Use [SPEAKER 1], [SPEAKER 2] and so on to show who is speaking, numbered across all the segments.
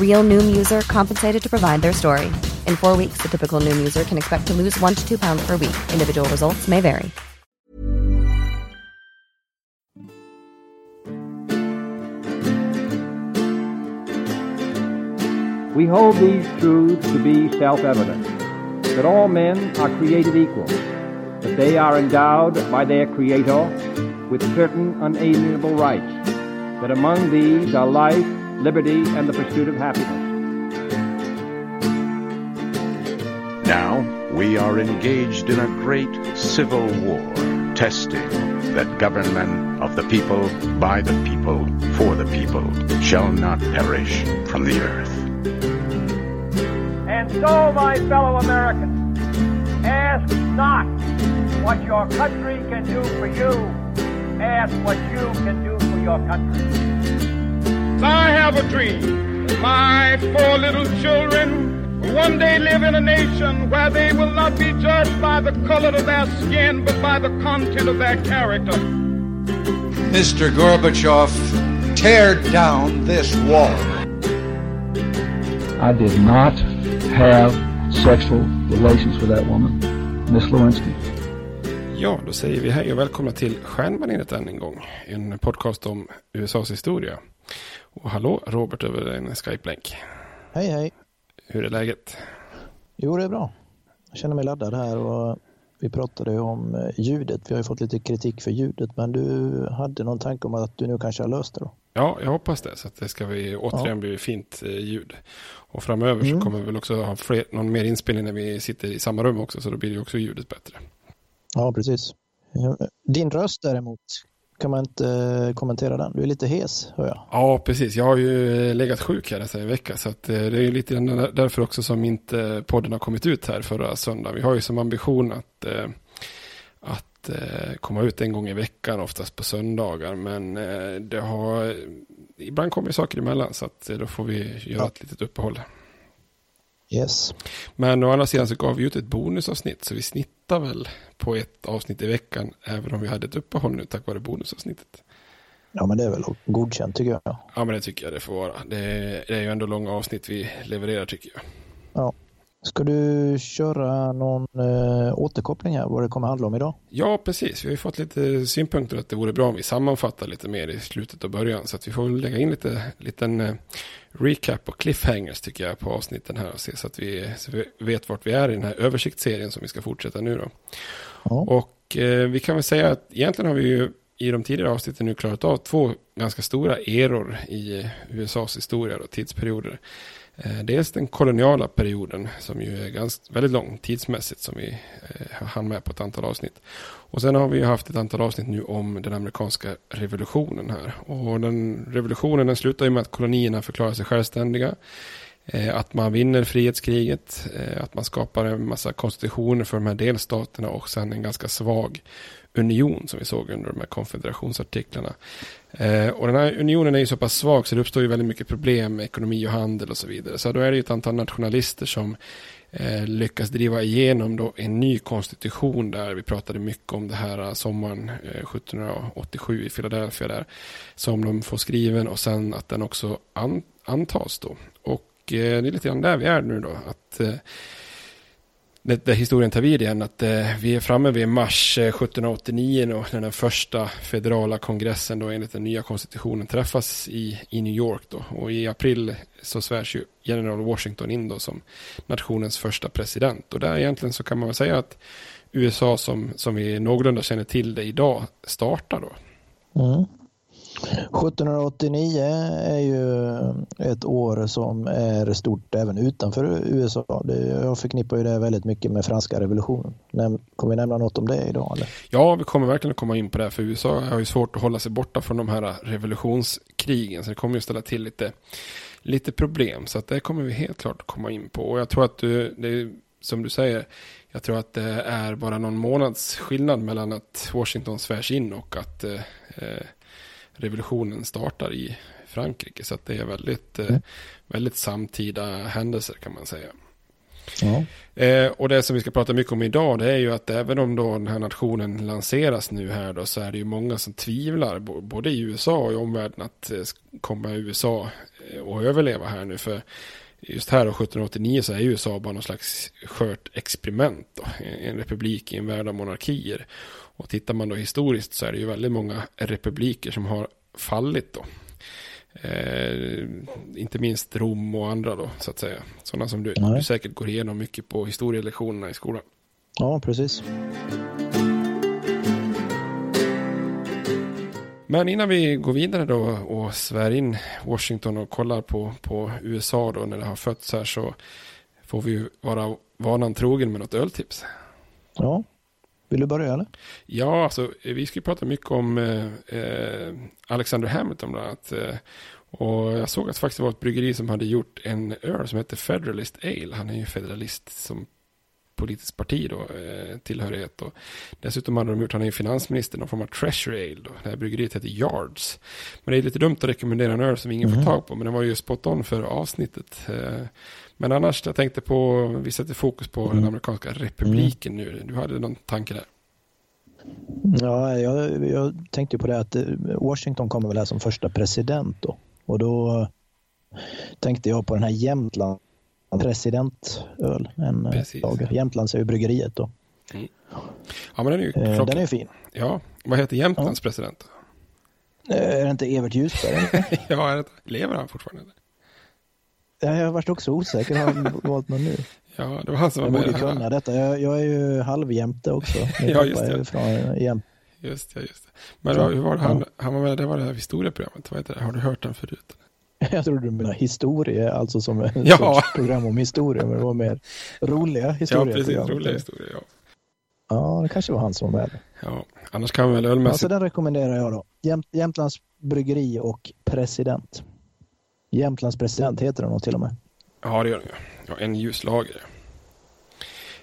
[SPEAKER 1] Real Noom user compensated to provide their story. In four weeks, the typical Noom user can expect to lose one to two pounds per week. Individual results may vary.
[SPEAKER 2] We hold these truths to be self-evident, that all men are created equal, that they are endowed by their Creator with certain unalienable rights, that among these are life, liberty, and the pursuit of happiness.
[SPEAKER 3] Now we are engaged in a great civil war, testing that government of the people, by the people, for the people, shall not perish from the earth.
[SPEAKER 2] And so, my fellow Americans, ask not what your country can do for you. Ask what you can do for your country.
[SPEAKER 4] I have a dream. My four little children will one day live in a nation where they will not be judged by the color of their skin, but by the content of their character.
[SPEAKER 5] Mr. Gorbachev, tear down this wall.
[SPEAKER 6] I did not have sexual relations with that woman, Miss Lewinsky.
[SPEAKER 7] Ja, då säger vi hej och välkomna till Stjärnbaneret än en gång. En podcast om USAs historia. Och hallå, Robert över en Skype-länk.
[SPEAKER 8] Hej, hej.
[SPEAKER 7] Hur är läget?
[SPEAKER 8] Jo, det är bra. Jag känner mig laddad här och vi pratade om eh, ljudet. Vi har ju fått lite kritik för ljudet, men du hade någon tanke om att du nu kanske har löst det då?
[SPEAKER 7] Ja, jag hoppas det. Så att det ska vi återigen ja. bli fint eh, ljud. Och framöver mm. så kommer vi väl också ha fler, någon mer inspelning när vi sitter i samma rum också, så då blir det också ljudet bättre.
[SPEAKER 8] Ja, precis. Din röst däremot, kan man inte eh, kommentera den? Du är lite hes, hör jag.
[SPEAKER 7] Ja, precis. Jag har ju legat sjuk här en vecka, så att det är lite därför också som inte podden har kommit ut här förra söndagen. Vi har ju som ambition att, att komma ut en gång i veckan, oftast på söndagar. Men det har, ibland kommer saker emellan så att då får vi göra ja. ett litet uppehåll.
[SPEAKER 8] Yes.
[SPEAKER 7] Men å andra sidan så gav vi ut ett bonusavsnitt så vi snittar väl på ett avsnitt i veckan även om vi hade ett uppehåll nu tack vare bonusavsnittet.
[SPEAKER 8] Ja men det är väl godkänt tycker jag.
[SPEAKER 7] Ja men det tycker jag det får vara. Det är, det är ju ändå långa avsnitt vi levererar tycker jag.
[SPEAKER 8] Ja. Ska du köra någon äh, återkoppling här vad det kommer handla om idag?
[SPEAKER 7] Ja, precis. Vi har ju fått lite synpunkter att det vore bra om vi sammanfattar lite mer i slutet och början. Så att vi får lägga in lite liten äh, recap och cliffhangers tycker jag på avsnitten här. Och se så att vi, så vi vet vart vi är i den här översiktsserien som vi ska fortsätta nu då. Ja. Och äh, vi kan väl säga att egentligen har vi ju i de tidigare avsnitten nu klarat av två ganska stora eror i USAs historia och tidsperioder.
[SPEAKER 9] Eh, dels den koloniala perioden som ju är ganska, väldigt lång tidsmässigt som vi eh, hann med på ett antal avsnitt. Och sen har vi ju haft ett antal avsnitt nu om den amerikanska revolutionen här. Och den revolutionen den slutar ju med att kolonierna förklarar sig självständiga. Eh, att man vinner frihetskriget, eh, att man skapar en massa konstitutioner för de här delstaterna och sen en ganska svag union som vi såg under de här konfederationsartiklarna. Eh, och den här unionen är ju så pass svag så det uppstår ju väldigt mycket problem med ekonomi och handel och så vidare. Så då är det ju ett antal nationalister som eh, lyckas driva igenom då en ny konstitution där. Vi pratade mycket om det här eh, sommaren eh, 1787 i Philadelphia där. Som de får skriven och sen att den också an antas då. Och eh, det är lite grann där vi är nu då. Att eh, där historien tar vid igen, att eh, vi är framme vid mars eh, 1789 då, när den första federala kongressen då enligt den nya konstitutionen träffas i, i New York då. Och i april så svärs ju general Washington in då som nationens första president. Och där egentligen så kan man väl säga att USA som, som vi någorlunda känner till det idag startar då.
[SPEAKER 8] Mm. 1789 är ju ett år som är stort även utanför USA. jag förknippar ju det väldigt mycket med franska revolutionen. Kommer vi nämna något om det idag? Eller?
[SPEAKER 9] Ja, vi kommer verkligen att komma in på det. För USA har ju svårt att hålla sig borta från de här revolutionskrigen. Så det kommer ju ställa till lite, lite problem. Så att det kommer vi helt klart att komma in på. Och jag tror att du, det är, som du säger, jag tror att det är bara någon månads skillnad mellan att Washington svärs in och att eh, eh revolutionen startar i Frankrike. Så det är väldigt, eh, mm. väldigt samtida händelser kan man säga. Ja. Eh, och det som vi ska prata mycket om idag det är ju att även om då den här nationen lanseras nu här då så är det ju många som tvivlar både i USA och i omvärlden att eh, kommer USA eh, att överleva här nu för just här då 1789 så är USA bara någon slags skört experiment då, en republik i en värld av monarkier. Och tittar man då historiskt så är det ju väldigt många republiker som har fallit då. Eh, inte minst Rom och andra då, så att säga. Sådana som du, du säkert går igenom mycket på historielektionerna i skolan.
[SPEAKER 8] Ja, precis.
[SPEAKER 9] Men innan vi går vidare då och svär in Washington och kollar på, på USA då när det har fötts här så får vi vara vanan trogen med något öltips.
[SPEAKER 8] Ja, vill du börja eller?
[SPEAKER 9] Ja, alltså vi ska prata mycket om eh, eh, Alexander Hamilton bland annat. Eh, och jag såg att det faktiskt var ett bryggeri som hade gjort en öl som heter Federalist Ale. Han är ju federalist som politiskt parti då, eh, tillhörighet. Och dessutom hade de gjort, han är ju finansminister, någon form av treasury ale då. Det här bryggeriet heter Yards. Men det är lite dumt att rekommendera en öl som ingen mm. får tag på, men den var ju spot on för avsnittet. Eh, men annars, jag tänkte på, vi sätter fokus på mm. den amerikanska republiken mm. nu. Du hade någon tanke där?
[SPEAKER 8] Ja, jag, jag tänkte på det att eh, Washington kommer väl här som första president då. Och då tänkte jag på den här Jämtland presidentöl. En eh, lager. Jämtlands är ju bryggeriet då. Mm.
[SPEAKER 9] Ja, men den är ju
[SPEAKER 8] eh, Den är fin.
[SPEAKER 9] Ja, vad heter Jämtlands ja. president?
[SPEAKER 8] Är det inte Evert Ljusberg?
[SPEAKER 9] ja, är det, lever han fortfarande?
[SPEAKER 8] Ja, jag har varit också osäker. Har han valt någon nu?
[SPEAKER 9] Ja, det var han som
[SPEAKER 8] jag var med. Jag borde kunna detta. Jag, jag är ju halvjämte också.
[SPEAKER 9] ja, just det. Från jämt. Just det, just det. Men ja, hur var det? Han, han var med, det var det här historieprogrammet. Vad heter det? Har du hört den förut?
[SPEAKER 8] Jag trodde du menade historia, alltså som ett ja. program om historia, men det var mer roliga historier.
[SPEAKER 9] Ja, precis. Roliga historier, ja.
[SPEAKER 8] Ja, det kanske var han som var med.
[SPEAKER 9] Ja, annars kan man väl ölmässigt...
[SPEAKER 8] Alltså den rekommenderar jag då. Jämt, Jämtlands bryggeri och president. Jämtlands president heter den nog till och med.
[SPEAKER 9] Ja, det gör den ja. En ljuslager.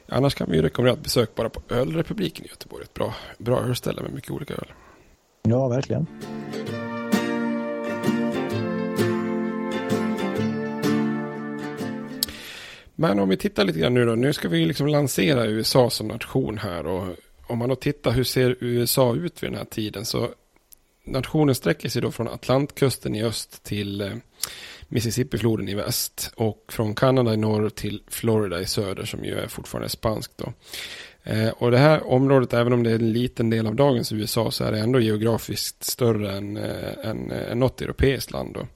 [SPEAKER 9] Annars kan vi ju rekommendera ett besök bara på Ölrepubliken i Göteborg. Ett bra, bra ölställe med mycket olika öl.
[SPEAKER 8] Ja, verkligen.
[SPEAKER 9] Men om vi tittar lite grann nu då. Nu ska vi liksom lansera USA som nation här. Och om man då tittar hur ser USA ut vid den här tiden. Så nationen sträcker sig då från Atlantkusten i öst till eh, Mississippifloden i väst. Och från Kanada i norr till Florida i söder som ju är fortfarande spanskt då. Eh, och det här området, även om det är en liten del av dagens USA, så är det ändå geografiskt större än, eh, än, eh, än något europeiskt land. Då.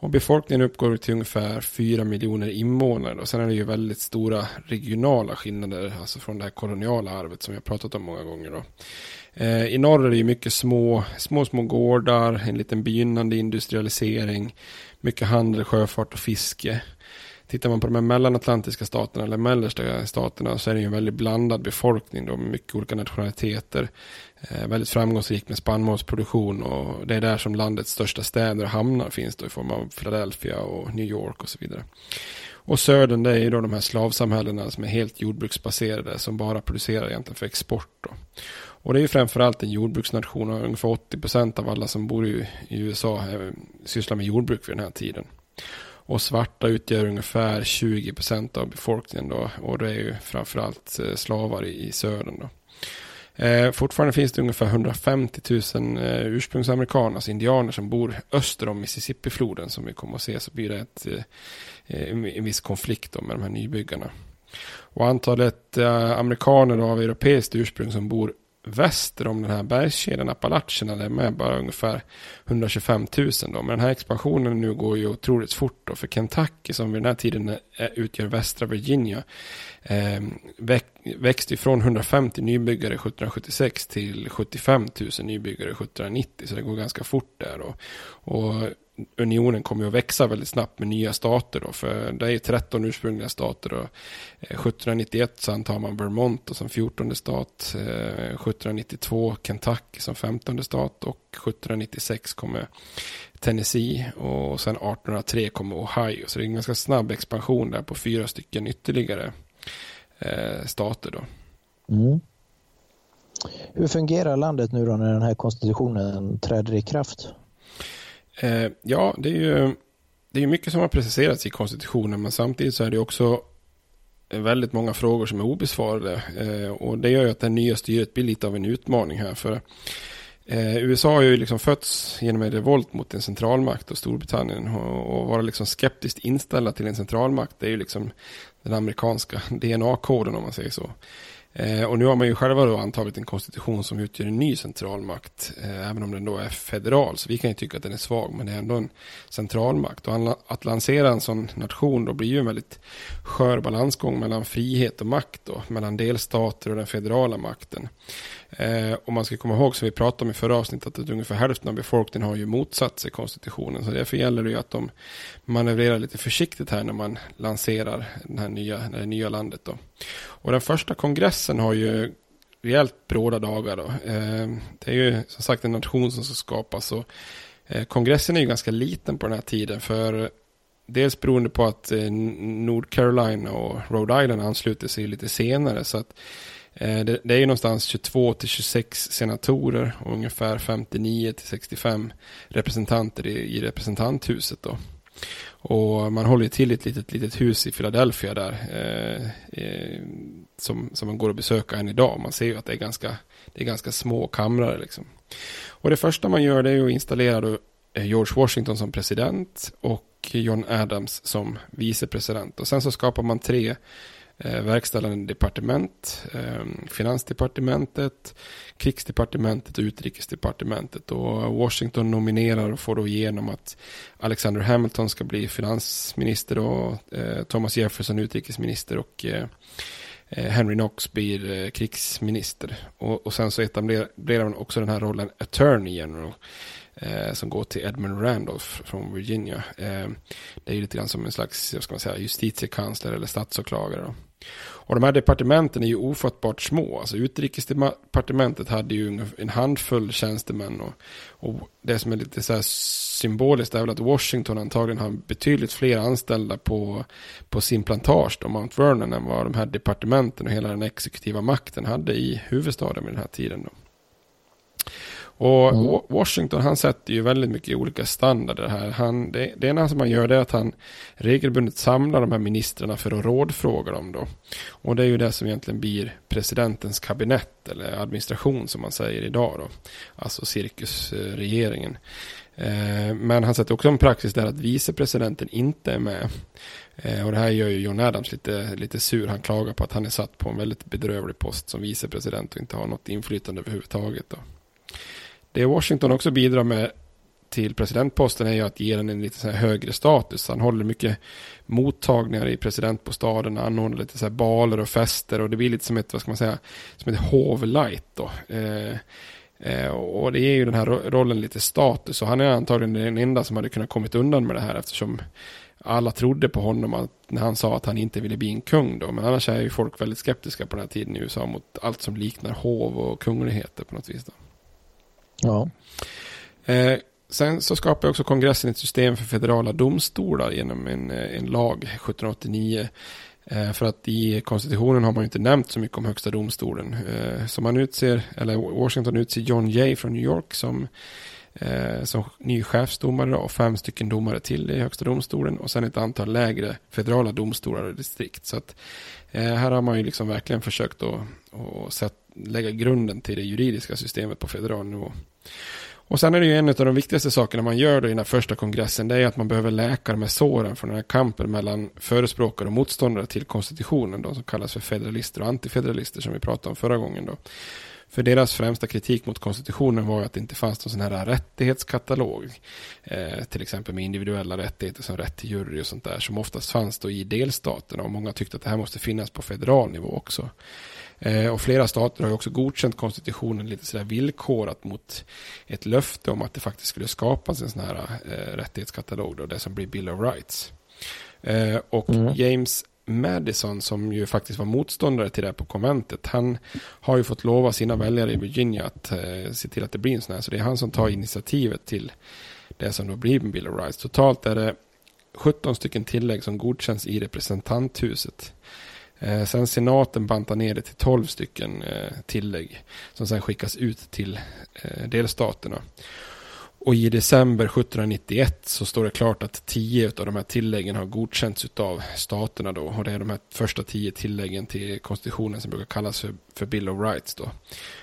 [SPEAKER 9] Och befolkningen uppgår till ungefär 4 miljoner invånare. Och sen är det ju väldigt stora regionala skillnader, alltså från det här koloniala arvet som vi har pratat om många gånger. Då. Eh, I norr är det ju mycket små, små, små gårdar, en liten begynnande industrialisering, mycket handel, sjöfart och fiske. tittar man på de här mellanatlantiska staterna eller mellersta staterna så är det ju en väldigt blandad befolkning då med mycket olika nationaliteter. Eh, väldigt framgångsrik med spannmålsproduktion och det är där som landets största städer och hamnar finns då i form av Philadelphia och New York och så vidare. Och södern det är ju då de här slavsamhällena som är helt jordbruksbaserade som bara producerar egentligen för export. Då. Och det är ju framförallt en jordbruksnation och ungefär 80 procent av alla som bor i, i USA är, sysslar med jordbruk vid den här tiden. Och svarta utgör ungefär 20 procent av befolkningen då. Och det är ju framförallt eh, slavar i, i södern då. Eh, fortfarande finns det ungefär 150 000 eh, ursprungsamerikaner, alltså indianer som bor öster om Mississippifloden som vi kommer att se så blir det ett, eh, eh en viss konflikt med de här nybyggarna. Och antalet eh, amerikaner av europeiskt ursprung som bor väster om den här bergskedjan Appalacherna. Det är med bara ungefär 125 000 då. Men den här expansionen nu går ju otroligt fort då. För Kentucky som vid den här tiden eh, utgör västra Virginia. Eh, växte från 150 nybyggare 1776 till 75 000 nybyggare 1790. Så det går ganska fort där. då. och unionen kommer att växa väldigt snabbt med nya stater då, för det är ju 13 ursprungliga stater och 1791 så antar man Vermont som 14 stat, 1792 Kentucky som 15 stat och 1796 kommer Tennessee och sen 1803 kommer Ohio. Så det är en ganska snabb expansion där på fyra stycken ytterligare eh, stater då. Mm.
[SPEAKER 8] Hur fungerar landet nu då när den här konstitutionen träder i kraft?
[SPEAKER 9] Eh, ja, det är ju det är mycket som har preciserats i konstitutionen, men samtidigt så är det också väldigt många frågor som är obesvarade. Eh, och det gör ju att det nya styret blir lite av en utmaning här. För eh, USA har ju liksom fötts genom en revolt mot en centralmakt och Storbritannien. Och, och vara liksom skeptiskt inställda till en centralmakt, det är ju liksom den amerikanska DNA-koden om man säger så. Eh, och nu har man ju själva då antagit en konstitution som utgör en ny centralmakt. Eh, även om den då är federal. Så vi kan ju tycka att den är svag. Men det är ändå en centralmakt. Och att lansera en sån nation då blir ju en väldigt skör balansgång mellan frihet och makt. Då, mellan delstater och den federala makten. Eh, och man ska komma ihåg som vi pratade om i förra avsnittet att ungefär hälften av befolkningen har ju motsatt sig konstitutionen. Så därför gäller det ju att de manövrerar lite försiktigt här när man lanserar den här nya, det nya landet. Då. Och den första kongressen har ju rejält bråda dagar. Då. Eh, det är ju som sagt en nation som ska skapas. Och, eh, kongressen är ju ganska liten på den här tiden. För dels beroende på att eh, Nord Carolina och Rhode Island ansluter sig lite senare. Så att Eh, det, det är ju någonstans 22 till 26 senatorer och ungefär 59 till 65 representanter i, i representanthuset då. Och man håller till i ett litet, litet hus i Philadelphia där. Eh, eh, som, som man går att besöka än idag. Man ser ju att det är ganska, det är ganska små kamrar liksom. Och det första man gör det är att installera då eh, George Washington som president och John Adams som vicepresident. Och sen så skapar man tre eh, verkställande departement, eh, finansdepartementet, krigsdepartementet och utrikesdepartementet. Och Washington nominerar och får då igenom att Alexander Hamilton ska bli finansminister och eh, Thomas Jefferson utrikesminister och eh, eh, Henry Knox blir eh, krigsminister. Och, och sen så etablerar man också den här rollen Attorney General. Eh, som går till Edmund Randolph från Virginia. Eh, det är ju lite grann som en slags, jag ska man säga, justitiekansler eller statsåklagare. Då. Och de här departementen är ju ofattbart små. Alltså utrikesdepartementet hade ju en handfull tjänstemän. Och, och det som är lite så här symboliskt är väl att Washington antagligen har betydligt fler anställda på, på sin plantage, då, Mount Vernon, än vad de här departementen och hela den exekutiva makten hade i huvudstaden vid den här tiden. Då. Och mm. Washington han sätter ju väldigt mycket olika standarder här. Han, det, det ena som han gör det är att han regelbundet samlar de här ministrarna för att rådfråga dem då. Och det är ju det som egentligen blir presidentens kabinett eller administration som man säger idag då. Alltså cirkusregeringen. Eh, men han sätter också en praxis där att vicepresidenten inte är med. Eh, och det här gör ju John Adams lite, lite sur. Han klagar på att han är satt på en väldigt bedrövlig post som vicepresident och inte har något inflytande överhuvudtaget. Då. Det Washington också bidrar med till presidentposten är ju att ge den en lite så högre status. Han håller mycket mottagningar i presidentbostaden, anordnar lite så här baler och fester och det blir lite som ett, vad ska man säga, som ett hovlight då. Eh, eh, och det ger ju den här rollen lite status och han är antagligen den enda som hade kunnat kommit undan med det här eftersom alla trodde på honom att, när han sa att han inte ville bli en kung då. Men annars är ju folk väldigt skeptiska på den här tiden i USA mot allt som liknar hov och kungligheter på något vis. Då.
[SPEAKER 8] Ja.
[SPEAKER 9] Eh, sen så skapade också kongressen ett system för federala domstolar genom en, eh, en lag 1789 Eh, för att i konstitutionen har man ju inte nämnt så mycket om högsta domstolen. Eh, så man utser, eller Washington utser John Jay från New York som, eh, som ny chefsdomare och fem stycken domare till i högsta domstolen och sen ett antal lägre federala domstolar och distrikt. Så att eh, här har man ju liksom verkligen försökt att, att sätta lägga grunden till det juridiska systemet på federal nivå. Och sen är det ju en av de viktigaste sakerna man gör då i den här första kongressen. Det är att man behöver läka de här såren från den här kampen mellan förespråkare och motståndare till konstitutionen. Då, som kallas för federalister och antifederalister som vi pratade om förra gången. Då. För deras främsta kritik mot konstitutionen var att det inte fanns någon sån här rättighetskatalog. Eh, till exempel med individuella rättigheter som rätt till jury och sånt där. Som oftast fanns då i delstaterna. Och många tyckte att det här måste finnas på federal nivå också. Eh, och flera stater har ju också godkänt konstitutionen lite sådär villkorat mot ett löfte om att det faktiskt skulle skapas en sån här eh, rättighetskatalog, då, det som blir Bill of Rights. Eh, och mm. James Madison som ju faktiskt var motståndare till det här på konventet. Han har ju fått lova sina väljare i Virginia att eh, se till att det blir en sån här. Så det är han som tar initiativet till det som då blir en Bill of Rights. Totalt är det 17 stycken tillägg som godkänns i representanthuset. Eh, sen senaten bantar ner det till 12 stycken eh, tillägg som sen skickas ut till eh, delstaterna. Och i december 1791 så står det klart att tio av de här tilläggen har godkänts av staterna då. Och det är de här första tio tilläggen till konstitutionen som brukar kallas för, för Bill of Rights då.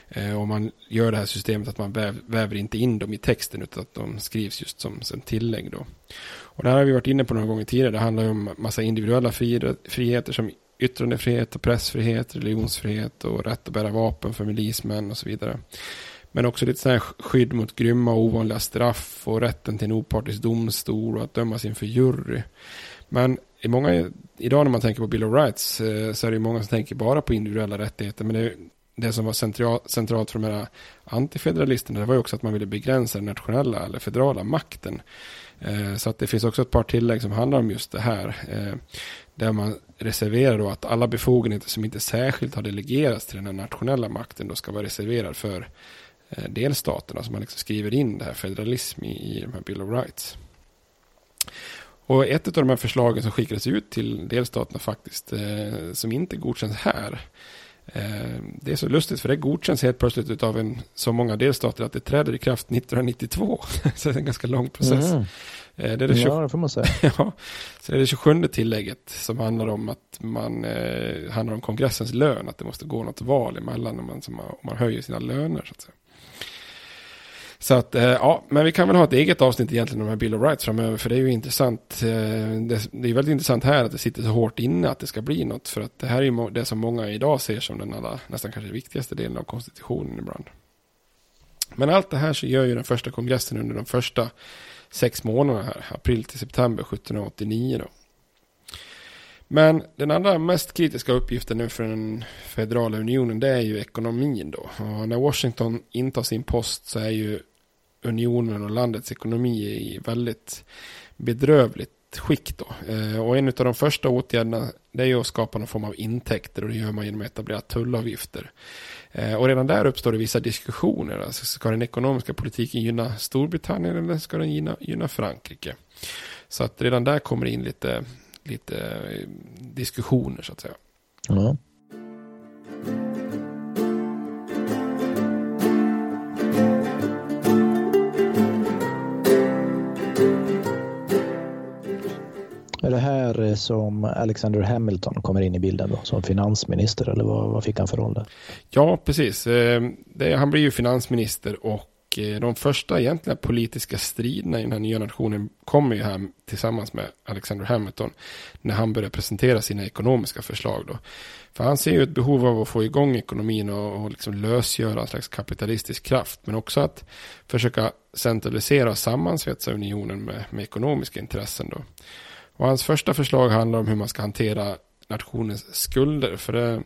[SPEAKER 9] Eh, och man gör det här systemet att man väv, väver inte in dem i texten utan att de skrivs just som, som tillägg då. Och det här har vi varit inne på några gånger tidigare. Det handlar ju om massa individuella friheter som yttrandefrihet och pressfrihet, religionsfrihet och rätt att bära vapen för milismän och så vidare. Men också lite här skydd mot grymma och ovanliga straff och rätten till en opartisk domstol och att dömas inför jury. Men i många, idag när man tänker på Bill of Rights eh, så är det många som tänker bara på individuella rättigheter. Men det, det som var central, centralt för de här antifederalisterna det var ju också att man ville begränsa den nationella eller federala makten. Eh, så att det finns också ett par tillägg som handlar om just det här. Eh, där man reserverar då att alla befogenheter som inte särskilt har delegerats till den här nationella makten då ska vara reserverad för eh, delstaterna. Så man liksom skriver in det här federalism i, i de här Bill of Rights. Och ett av de här förslagen som skickades ut till delstaterna faktiskt, som inte godkänns här, det är så lustigt för det godkänns helt plötsligt av en, så många delstater att det träder i kraft 1992. så det är en ganska lång process. Mm.
[SPEAKER 8] Eh, det är det 20... Ja, det får man säga.
[SPEAKER 9] ja, så det är det 27 tillägget som handlar om att man eh, handlar om kongressens lön, att det måste gå något val emellan om man, om man höjer sina löner. Så att säga. Så att, eh, ja, men vi kan väl ha ett eget avsnitt egentligen om de här Bill of Rights framöver, för det är ju intressant. Eh, det, är väldigt intressant här att det sitter så hårt inne att det ska bli något, för att det här är ju det som många idag ser som den allra, nästan kanske viktigaste delen av konstitutionen ibland. Men allt det här så gör ju den första kongressen under de första sex månaderna här, april till september 1789 då. Men den andra mest kritiska uppgiften nu för den federala unionen det är ju ekonomin då. Och när Washington intar sin post så är ju unionen och landets ekonomi i väldigt bedrövligt skick då. Eh, och en av de första åtgärderna det är ju att skapa någon form av intäkter och det gör man genom att etablera tullavgifter. Eh, och redan där uppstår det vissa diskussioner. Alltså, ska den ekonomiska politiken gynna Storbritannien eller ska den gynna, gynna Frankrike? Så att redan där kommer det in lite, lite eh, diskussioner så att säga.
[SPEAKER 8] Mm. Här som Alexander Hamilton kommer in i bilden då, som finansminister eller vad, vad fick han för roll där?
[SPEAKER 9] Ja, precis. Eh, det, han blir ju finansminister och eh, de första egentliga politiska striderna i den här nya nationen kommer ju här tillsammans med Alexander Hamilton när han börjar presentera sina ekonomiska förslag då. För han ser ju ett behov av att få igång ekonomin och, och liksom lösgöra en slags kapitalistisk kraft men också att försöka centralisera och sammansvetsa unionen med, med ekonomiska intressen då. Och hans första förslag handlar om hur man ska hantera nationens skulder. För det,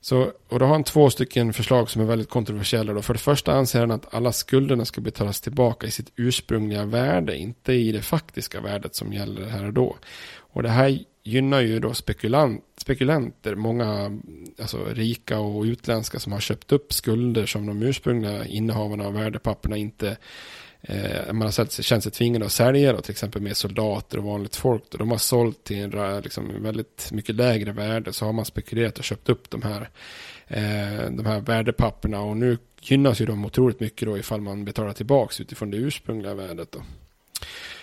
[SPEAKER 9] Så, och då har han två stycken förslag som är väldigt kontroversiella. Då. För det första anser han att alla skulderna ska betalas tillbaka i sitt ursprungliga värde, inte i det faktiska värdet som gäller här och då. Och det här gynnar ju då spekulant, spekulanter, många alltså, rika och utländska som har köpt upp skulder som de ursprungliga innehavarna av värdepapperna inte man har känt sig tvingade att sälja då, till exempel med soldater och vanligt folk. Då. De har sålt till en liksom, väldigt mycket lägre värde så har man spekulerat och köpt upp de här, eh, de här värdepapperna och nu gynnas ju de otroligt mycket då ifall man betalar tillbaka utifrån det ursprungliga värdet. Då.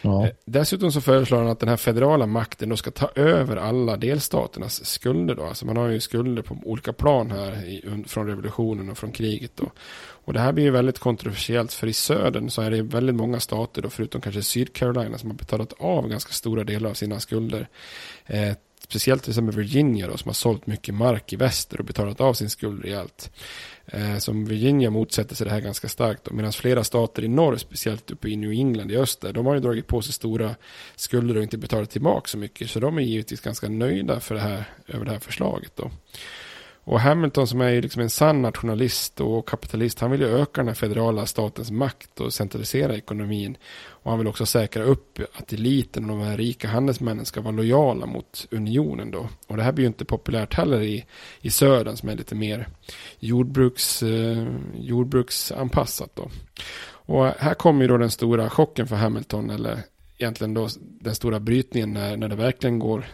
[SPEAKER 9] Ja. Eh, dessutom så föreslår han att den här federala makten då ska ta över alla delstaternas skulder. Då. Alltså man har ju skulder på olika plan här i, från revolutionen och från kriget. Då. Och det här blir ju väldigt kontroversiellt för i södern så är det väldigt många stater då förutom kanske Sydcarolina som har betalat av ganska stora delar av sina skulder. Eh, speciellt till exempel Virginia då, som har sålt mycket mark i väster och betalat av sin skuld rejält. Eh, som Virginia motsätter sig det här ganska starkt. Medan flera stater i norr, speciellt uppe i New England i öster, de har ju dragit på sig stora skulder och inte betalat tillbaka så mycket. Så de är givetvis ganska nöjda för det här, över det här förslaget. Då. Och Hamilton som är ju liksom en sann nationalist och kapitalist, han vill ju öka den här federala statens makt och centralisera ekonomin. Och han vill också säkra upp att eliten och de här rika handelsmännen ska vara lojala mot unionen då. Och det här blir ju inte populärt heller i, i södern som är lite mer jordbruks, eh, jordbruksanpassat då. Och här kommer ju då den stora chocken för Hamilton, eller egentligen då den stora brytningen när, när det verkligen går,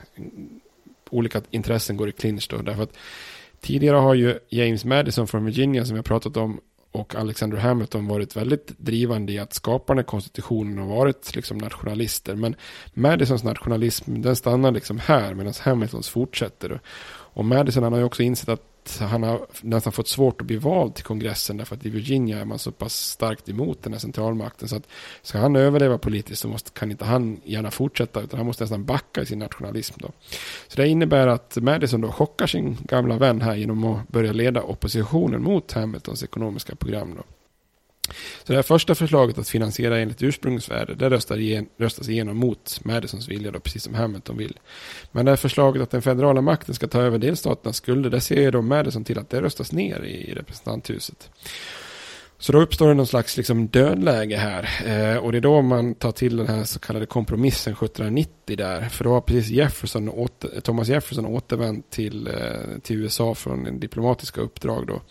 [SPEAKER 9] olika intressen går i clinch då. Därför att Tidigare har ju James Madison från Virginia som jag pratat om och Alexander Hamilton varit väldigt drivande i att skapa den här konstitutionen och varit liksom nationalister. Men Madisons nationalism den stannar liksom här medan Hamiltons fortsätter. Och Madison han har ju också insett att han har nästan fått svårt att bli vald till kongressen därför att i Virginia är man så pass starkt emot den här centralmakten så att ska han överleva politiskt så måste, kan inte han gärna fortsätta utan han måste nästan backa i sin nationalism då. Så det innebär att Madison då chockar sin gamla vän här genom att börja leda oppositionen mot Hamiltons ekonomiska program då. Så det här första förslaget att finansiera enligt ursprungsvärde, det röstas igenom mot Madisons vilja, då, precis som Hamilton vill. Men det här förslaget att den federala makten ska ta över delstaternas skulder, det ser då Madison till att det röstas ner i representanthuset. Så då uppstår det någon slags liksom dödläge här. Eh, och det är då man tar till den här så kallade kompromissen 1790 där. För då har precis Jefferson åter, Thomas Jefferson återvänt till, eh, till USA från en diplomatiska uppdrag då.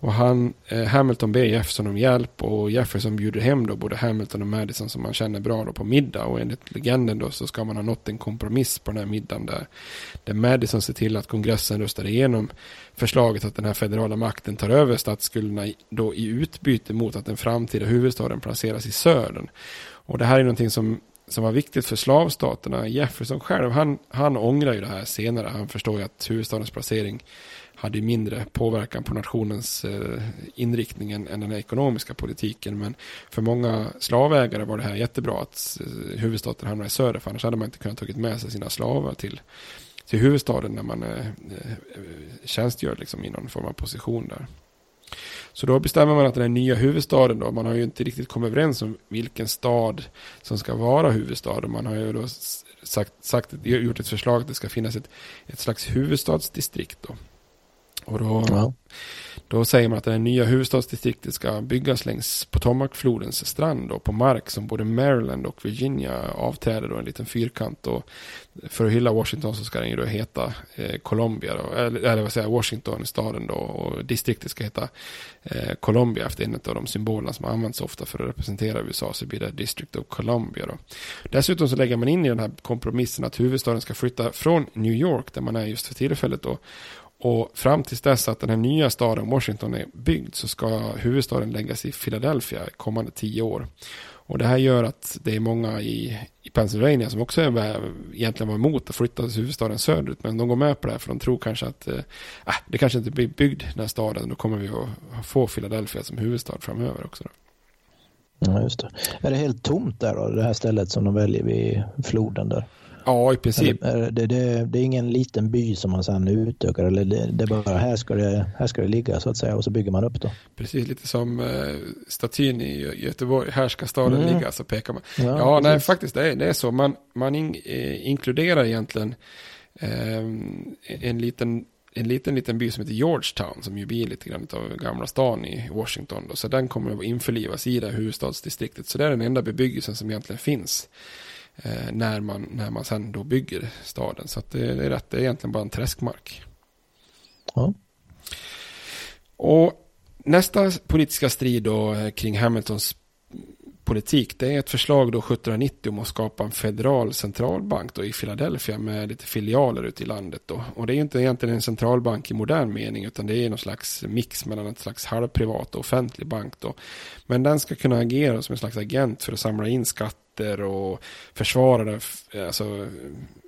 [SPEAKER 9] Och han, eh, Hamilton ber Jefferson om hjälp och Jefferson bjuder hem då både Hamilton och Madison som man känner bra då på middag. Och enligt legenden då så ska man ha nått en kompromiss på den här middagen där, där Madison ser till att kongressen röstar igenom förslaget att den här federala makten tar över statsskulderna då i utbyte mot att den framtida huvudstaden placeras i södern. Och det här är någonting som som var viktigt för slavstaterna. Jefferson själv, han, han ångrar ju det här senare. Han förstår ju att huvudstadens placering hade mindre påverkan på nationens eh, inriktning än, den ekonomiska politiken. Men för många slavägare var det här jättebra att eh, huvudstaden hamnade i söder. För annars hade man inte kunnat tagit med sig sina slavar till, till huvudstaden när man eh, eh tjänstgör liksom i någon form av position där. Så då bestämmer man att den nya huvudstaden då, man har ju inte riktigt kommit överens om vilken stad som ska vara huvudstad. Man har ju då sagt, sagt gjort ett förslag att det ska finnas ett, ett slags huvudstadsdistrikt då. Och då, ja. då säger man att det nya huvudstadsdistriktet ska byggas längs Potomacflodens strand och på mark som både Maryland och Virginia avträder då en liten fyrkant. Och för att hylla Washington så ska den ju då heta eh, Columbia, då, eller, eller vad säger jag, Washington staden då och distriktet ska heta eh, Columbia efter en av de symbolerna som används ofta för att representera USA så blir det District of Columbia då. Dessutom så lägger man in i den här kompromissen att huvudstaden ska flytta från New York där man är just för tillfället då och fram tills dess att den här nya staden Washington är byggd så ska huvudstaden läggas i Philadelphia kommande tio år. Och det här gör att det är många i, i Pennsylvania som också är, egentligen var emot att flytta huvudstaden söderut. Men de går med på det här för de tror kanske att eh, äh, det kanske inte blir byggd den här staden. Då kommer vi att få Philadelphia som huvudstad framöver också. Då.
[SPEAKER 8] Ja, just det. Är det helt tomt där då, det här stället som de väljer vid floden där?
[SPEAKER 9] Ja, i princip.
[SPEAKER 8] Det, det, det, det, är ingen liten by som man sedan utökar, eller det, det är bara här ska, det, här ska det ligga så att säga och så bygger man upp då.
[SPEAKER 9] Precis, lite som eh, statyn i Göteborg, här ska staden mm. ligga, så pekar man. Ja, ja nej, faktiskt det är, det är så. Man, man in, eh, inkluderar egentligen eh, en liten en liten, liten by som heter Georgetown som ju blir lite grann av gamla stan i Washington. Då. Så den kommer att införlivas i det huvudstadsdistriktet. Så det är den enda bebyggelsen som egentligen finns när, man, när man sen då bygger staden. Så det, det, är rätt, det är egentligen bara en träskmark.
[SPEAKER 8] Ja.
[SPEAKER 9] Och nästa politiska strid då eh, kring Hamiltons politik. Det är ett förslag då 1790 om att skapa en federal centralbank då i Philadelphia med lite filialer ute i landet. Då. Och det är inte egentligen en centralbank i modern mening utan det är någon slags mix mellan ett slags halvprivat och offentlig bank. Då. Men den ska kunna agera som en slags agent för att samla in skatter skatter och försvara, alltså,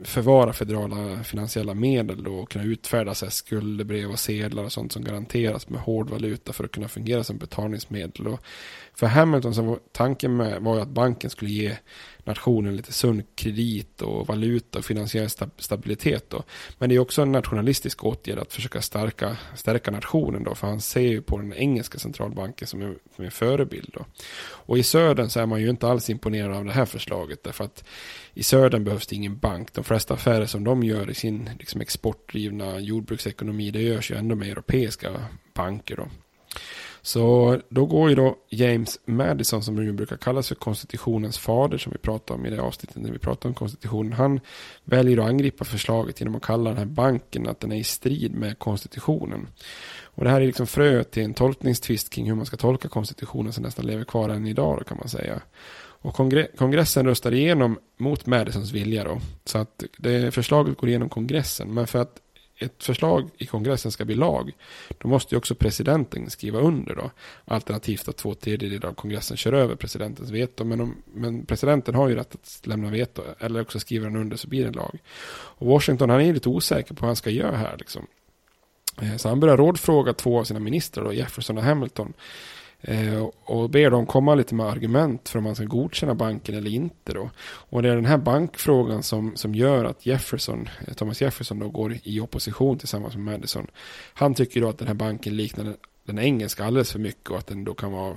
[SPEAKER 9] förvara federala finansiella medel och kunna utfärda sig skuldebrev och sedlar och sånt som garanteras med hård valuta för att kunna fungera som betalningsmedel. Och för Hamilton så var tanken med var ju att banken skulle ge nationen lite sund kredit och valuta och finansiell stabilitet. Då. Men det är också en nationalistisk åtgärd att försöka stärka, stärka nationen då, för han ser ju på den engelska centralbanken som en, som en förebild. Då. Och i södern så är man ju inte alls imponerad av det här förslaget, därför att i södern behövs det ingen bank. De flesta affärer som de gör i sin liksom, exportdrivna jordbruksekonomi, det görs ju ändå med europeiska banker. Då. Så då går ju då James Madison, som ju brukar kallas för konstitutionens fader, som vi pratade om i det avsnittet när vi pratade om konstitutionen. Han väljer att angripa förslaget genom att kalla den här banken att den är i strid med konstitutionen. Och det här är liksom frö till en tolkningstvist kring hur man ska tolka konstitutionen som nästan lever kvar än idag då, kan man säga. Och kongre kongressen röstar igenom mot Madisons vilja då. Så att det förslaget går igenom kongressen. Men för att ett förslag i kongressen ska bli lag, då måste ju också presidenten skriva under då. Alternativt att två tredjedelar av kongressen kör över presidentens veto. Men, om, men presidenten har ju rätt att lämna veto, eller också skriver han under så blir det en lag. Och Washington, han är lite osäker på vad han ska göra här liksom. Eh, så han börjar rådfråga två av sina ministrar, då, Jefferson och Hamilton. Eh, och ber dem komma lite med argument för om man ska godkänna banken eller inte. Då. Och det är den här bankfrågan som, som gör att Jefferson, eh, Thomas Jefferson då går i opposition tillsammans med Madison. Han tycker då att den här banken liknar den, den engelska alldeles för mycket och att den då kan vara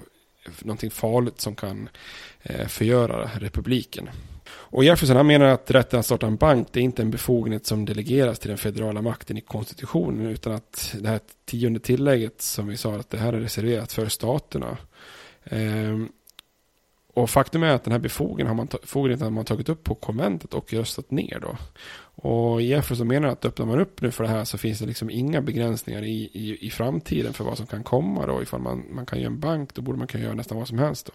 [SPEAKER 9] någonting farligt som kan eh, förgöra republiken. Och Jefferson han menar att rätten att starta en bank det är inte en befogenhet som delegeras till den federala makten i konstitutionen utan att det här tionde tillägget som vi sa att det här är reserverat för staterna. Ehm, och faktum är att den här befogenheten har man, befogenheten har man tagit upp på konventet och röstat ner då. Och Jefferson menar att öppnar man upp nu för det här så finns det liksom inga begränsningar i, i, i framtiden för vad som kan komma då. Ifall man, man kan göra en bank då borde man kunna göra nästan vad som helst då.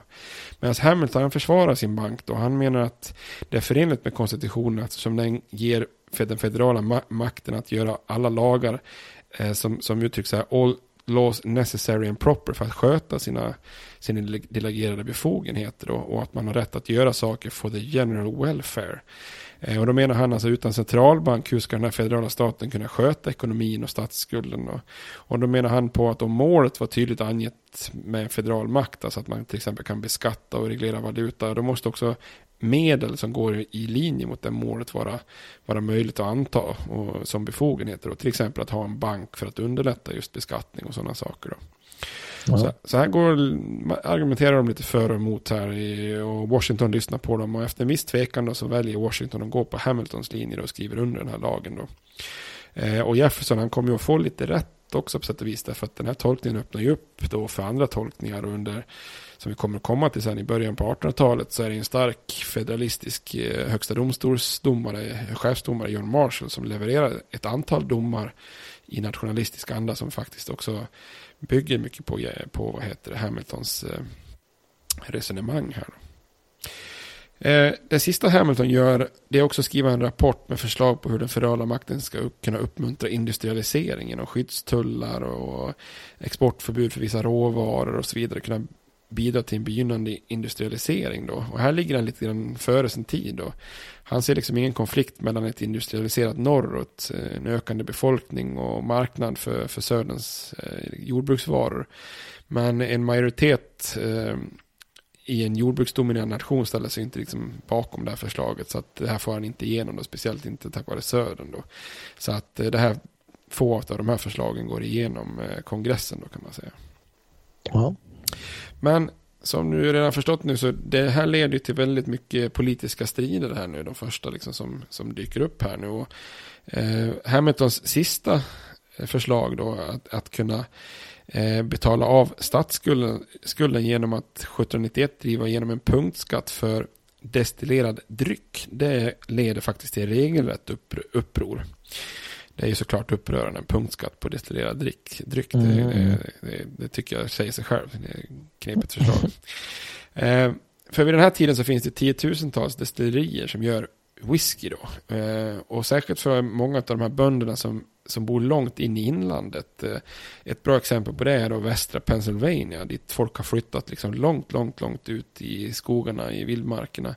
[SPEAKER 9] Medan alltså Hamilton han försvarar sin bank då. Han menar att det är förenligt med konstitutionen eftersom den ger den federala ma makten att göra alla lagar eh, som, som uttrycks här all laws necessary and proper för att sköta sina, sina delegerade befogenheter då, och att man har rätt att göra saker for the general welfare. Eh, och då menar han alltså utan centralbank, hur ska den här federala staten kunna sköta ekonomin och statsskulden? Och, och då menar han på att om målet var tydligt angett med federal makt, alltså att man till exempel kan beskatta och reglera valuta, då måste också medel som går i linje mot det målet vara, vara möjligt att anta och, som befogenheter. Och till exempel att ha en bank för att underlätta just beskattning och sådana saker. Då. Så, så, här går, argumenterar de lite för och emot här i, och Washington lyssnar på dem och efter en viss tvekan då, så väljer Washington att gå på Hamiltons linje och skriver under den här lagen. Då. Eh, och Jefferson han kommer ju att få lite rätt också på sätt och vis därför att den här tolkningen öppnar ju upp då för andra tolkningar och under som vi kommer att komma till sen i början på 1800-talet så är det en stark federalistisk eh, högsta domstolsdomare, chefsdomare John Marshall som levererar ett antal domar i nationalistisk anda som faktiskt också bygger mycket på, på vad heter det, Hamiltons eh, resonemang här. Eh, det sista Hamilton gör det är också att skriva en rapport med förslag på hur den federala makten ska kunna uppmuntra industrialiseringen och skyddstullar och exportförbud för vissa råvaror och så vidare. Kunna bidra till en begynnande industrialisering då. Och här ligger han lite grann före sin tid då. Han ser liksom ingen konflikt mellan ett industrialiserat norr och ett, eh, en ökande befolkning och marknad för, för söderns eh, jordbruksvaror. Men en majoritet eh, i en jordbruksdominerad nation ställer sig inte liksom bakom det här förslaget. Så att det här får han inte igenom då, speciellt inte tack vare södern då. Så att eh, det här, få av de här förslagen går igenom eh, kongressen då kan man säga.
[SPEAKER 8] Ja.
[SPEAKER 9] Men som du redan förstått nu så det här leder till väldigt mycket politiska strider här nu. De första liksom som, som dyker upp här nu. Och, eh, Hamiltons sista förslag då att, att kunna eh, betala av statsskulden skulden genom att 1791 driva igenom en punktskatt för destillerad dryck. Det leder faktiskt till regelrätt uppror. Det är ju såklart upprörande, en punktskatt på destillerad dryck. dryck mm. det, det, det, tycker jag säger sig själv. Det är knepigt förslag. eh, för vid den här tiden så finns det tiotusentals destillerier som gör whisky då. Eh, och särskilt för många av de här bönderna som, som bor långt in i inlandet. Eh, ett bra exempel på det är då västra Pennsylvania. Dit folk har flyttat liksom långt, långt, långt ut i skogarna, i vildmarkerna.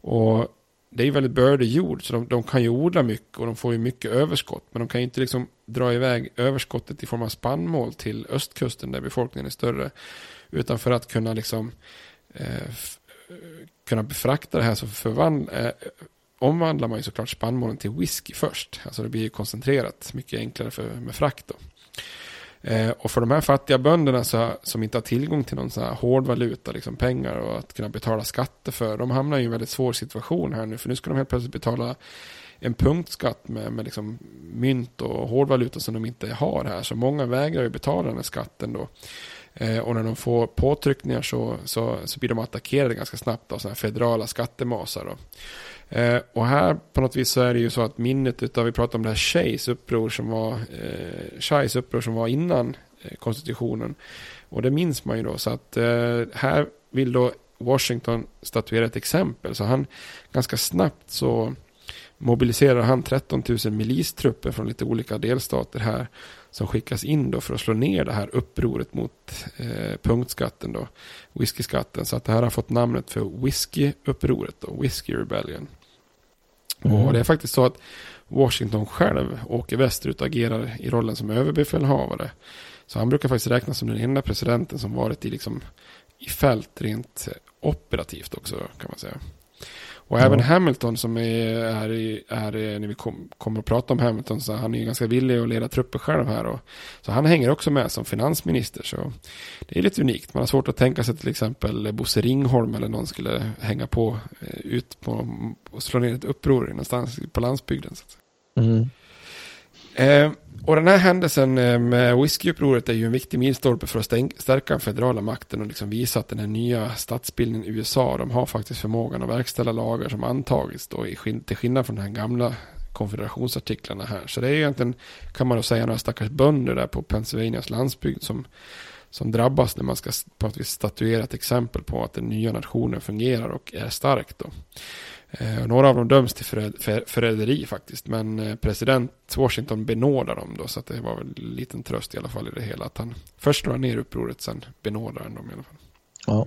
[SPEAKER 9] Och det är ju väldigt bördig jord så de, de, kan ju odla mycket och de får ju mycket överskott. Men de kan ju inte liksom dra iväg överskottet i form av spannmål till östkusten där befolkningen är större. Utan för att kunna liksom eh, kunna befrakta det här så förvandla, eh, omvandlar man ju såklart spannmålen till whisky först. Alltså det blir ju koncentrerat, mycket enklare för, med frakt då. Eh, och för de här fattiga bönderna så, som inte har tillgång till någon sån här hård valuta, liksom pengar och att kunna betala skatter för, de hamnar i en väldigt svår situation här nu. För nu ska de helt plötsligt betala en punktskatt med, med liksom mynt och hårdvaluta som de inte har här. Så många vägrar ju betala den här skatten då. Eh, och när de får påtryckningar så, så, så blir de attackerade ganska snabbt av sådana här federala skattemasar. Då. Eh, och här på något vis så är det ju så att minnet utav, vi pratade om det här Shays uppror som var, eh, Shays uppror som var innan eh, konstitutionen. Och det minns man ju då. Så att eh, här vill då Washington statuera ett exempel. Så han ganska snabbt så mobiliserar han 13 000 milistrupper från lite olika delstater här som skickas in då för att slå ner det här upproret mot eh, punktskatten då, whiskyskatten. Så att det här har fått namnet för whiskyupproret då, Whisky Rebellion. Mm. Och det är faktiskt så att Washington själv åker västerut och agerar i rollen som överbefälhavare. Så han brukar faktiskt räknas som den enda presidenten som varit i, liksom, i fält rent operativt också kan man säga. Och även Hamilton som är, är, är när vi kom, kommer att prata om Hamilton, så han är ganska villig att leda trupper själv här. Och, så han hänger också med som finansminister. Så det är lite unikt. Man har svårt att tänka sig till exempel Bosse Ringholm eller någon skulle hänga på eh, ut på och slå ner ett uppror någonstans på landsbygden. Så mm. eh, och den här händelsen eh, med whiskyupproret är ju en viktig milstolpe för att stärka den federala makten och liksom visa att den här nya statsbildningen i USA, de har faktiskt förmågan att verkställa lagar som antagits då, till skillnad från de här gamla konfederationsartiklarna här. Så det är egentligen, kan man då säga, några stackars bönder där på Pennsylvanias landsbygd som, som drabbas när man ska på ett vis statuera ett exempel på att den nya nationen fungerar och är stark då. Eh, några av dem döms till förräderi faktiskt. Men eh, president Washington benådar dem då. Så att det var väl en liten tröst i alla fall i det hela. Att han först slår ner upproret, sen benådar han dem i alla fall. Ja.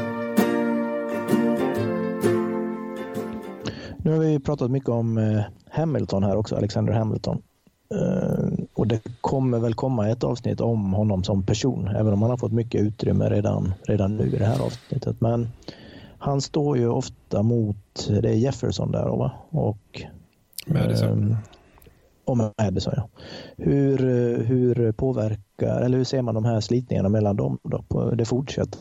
[SPEAKER 8] Nu har vi pratat mycket om eh, Hamilton här också, Alexander Hamilton. Eh, och det kommer väl komma ett avsnitt om honom som person, även om han har fått mycket utrymme redan, redan nu i det här avsnittet. Men han står ju ofta mot, det är Jefferson där va? Och
[SPEAKER 9] Madison.
[SPEAKER 8] Eh, och Madison ja. Hur, hur påverkar, eller hur ser man de här slitningarna mellan dem då? Det fortsätter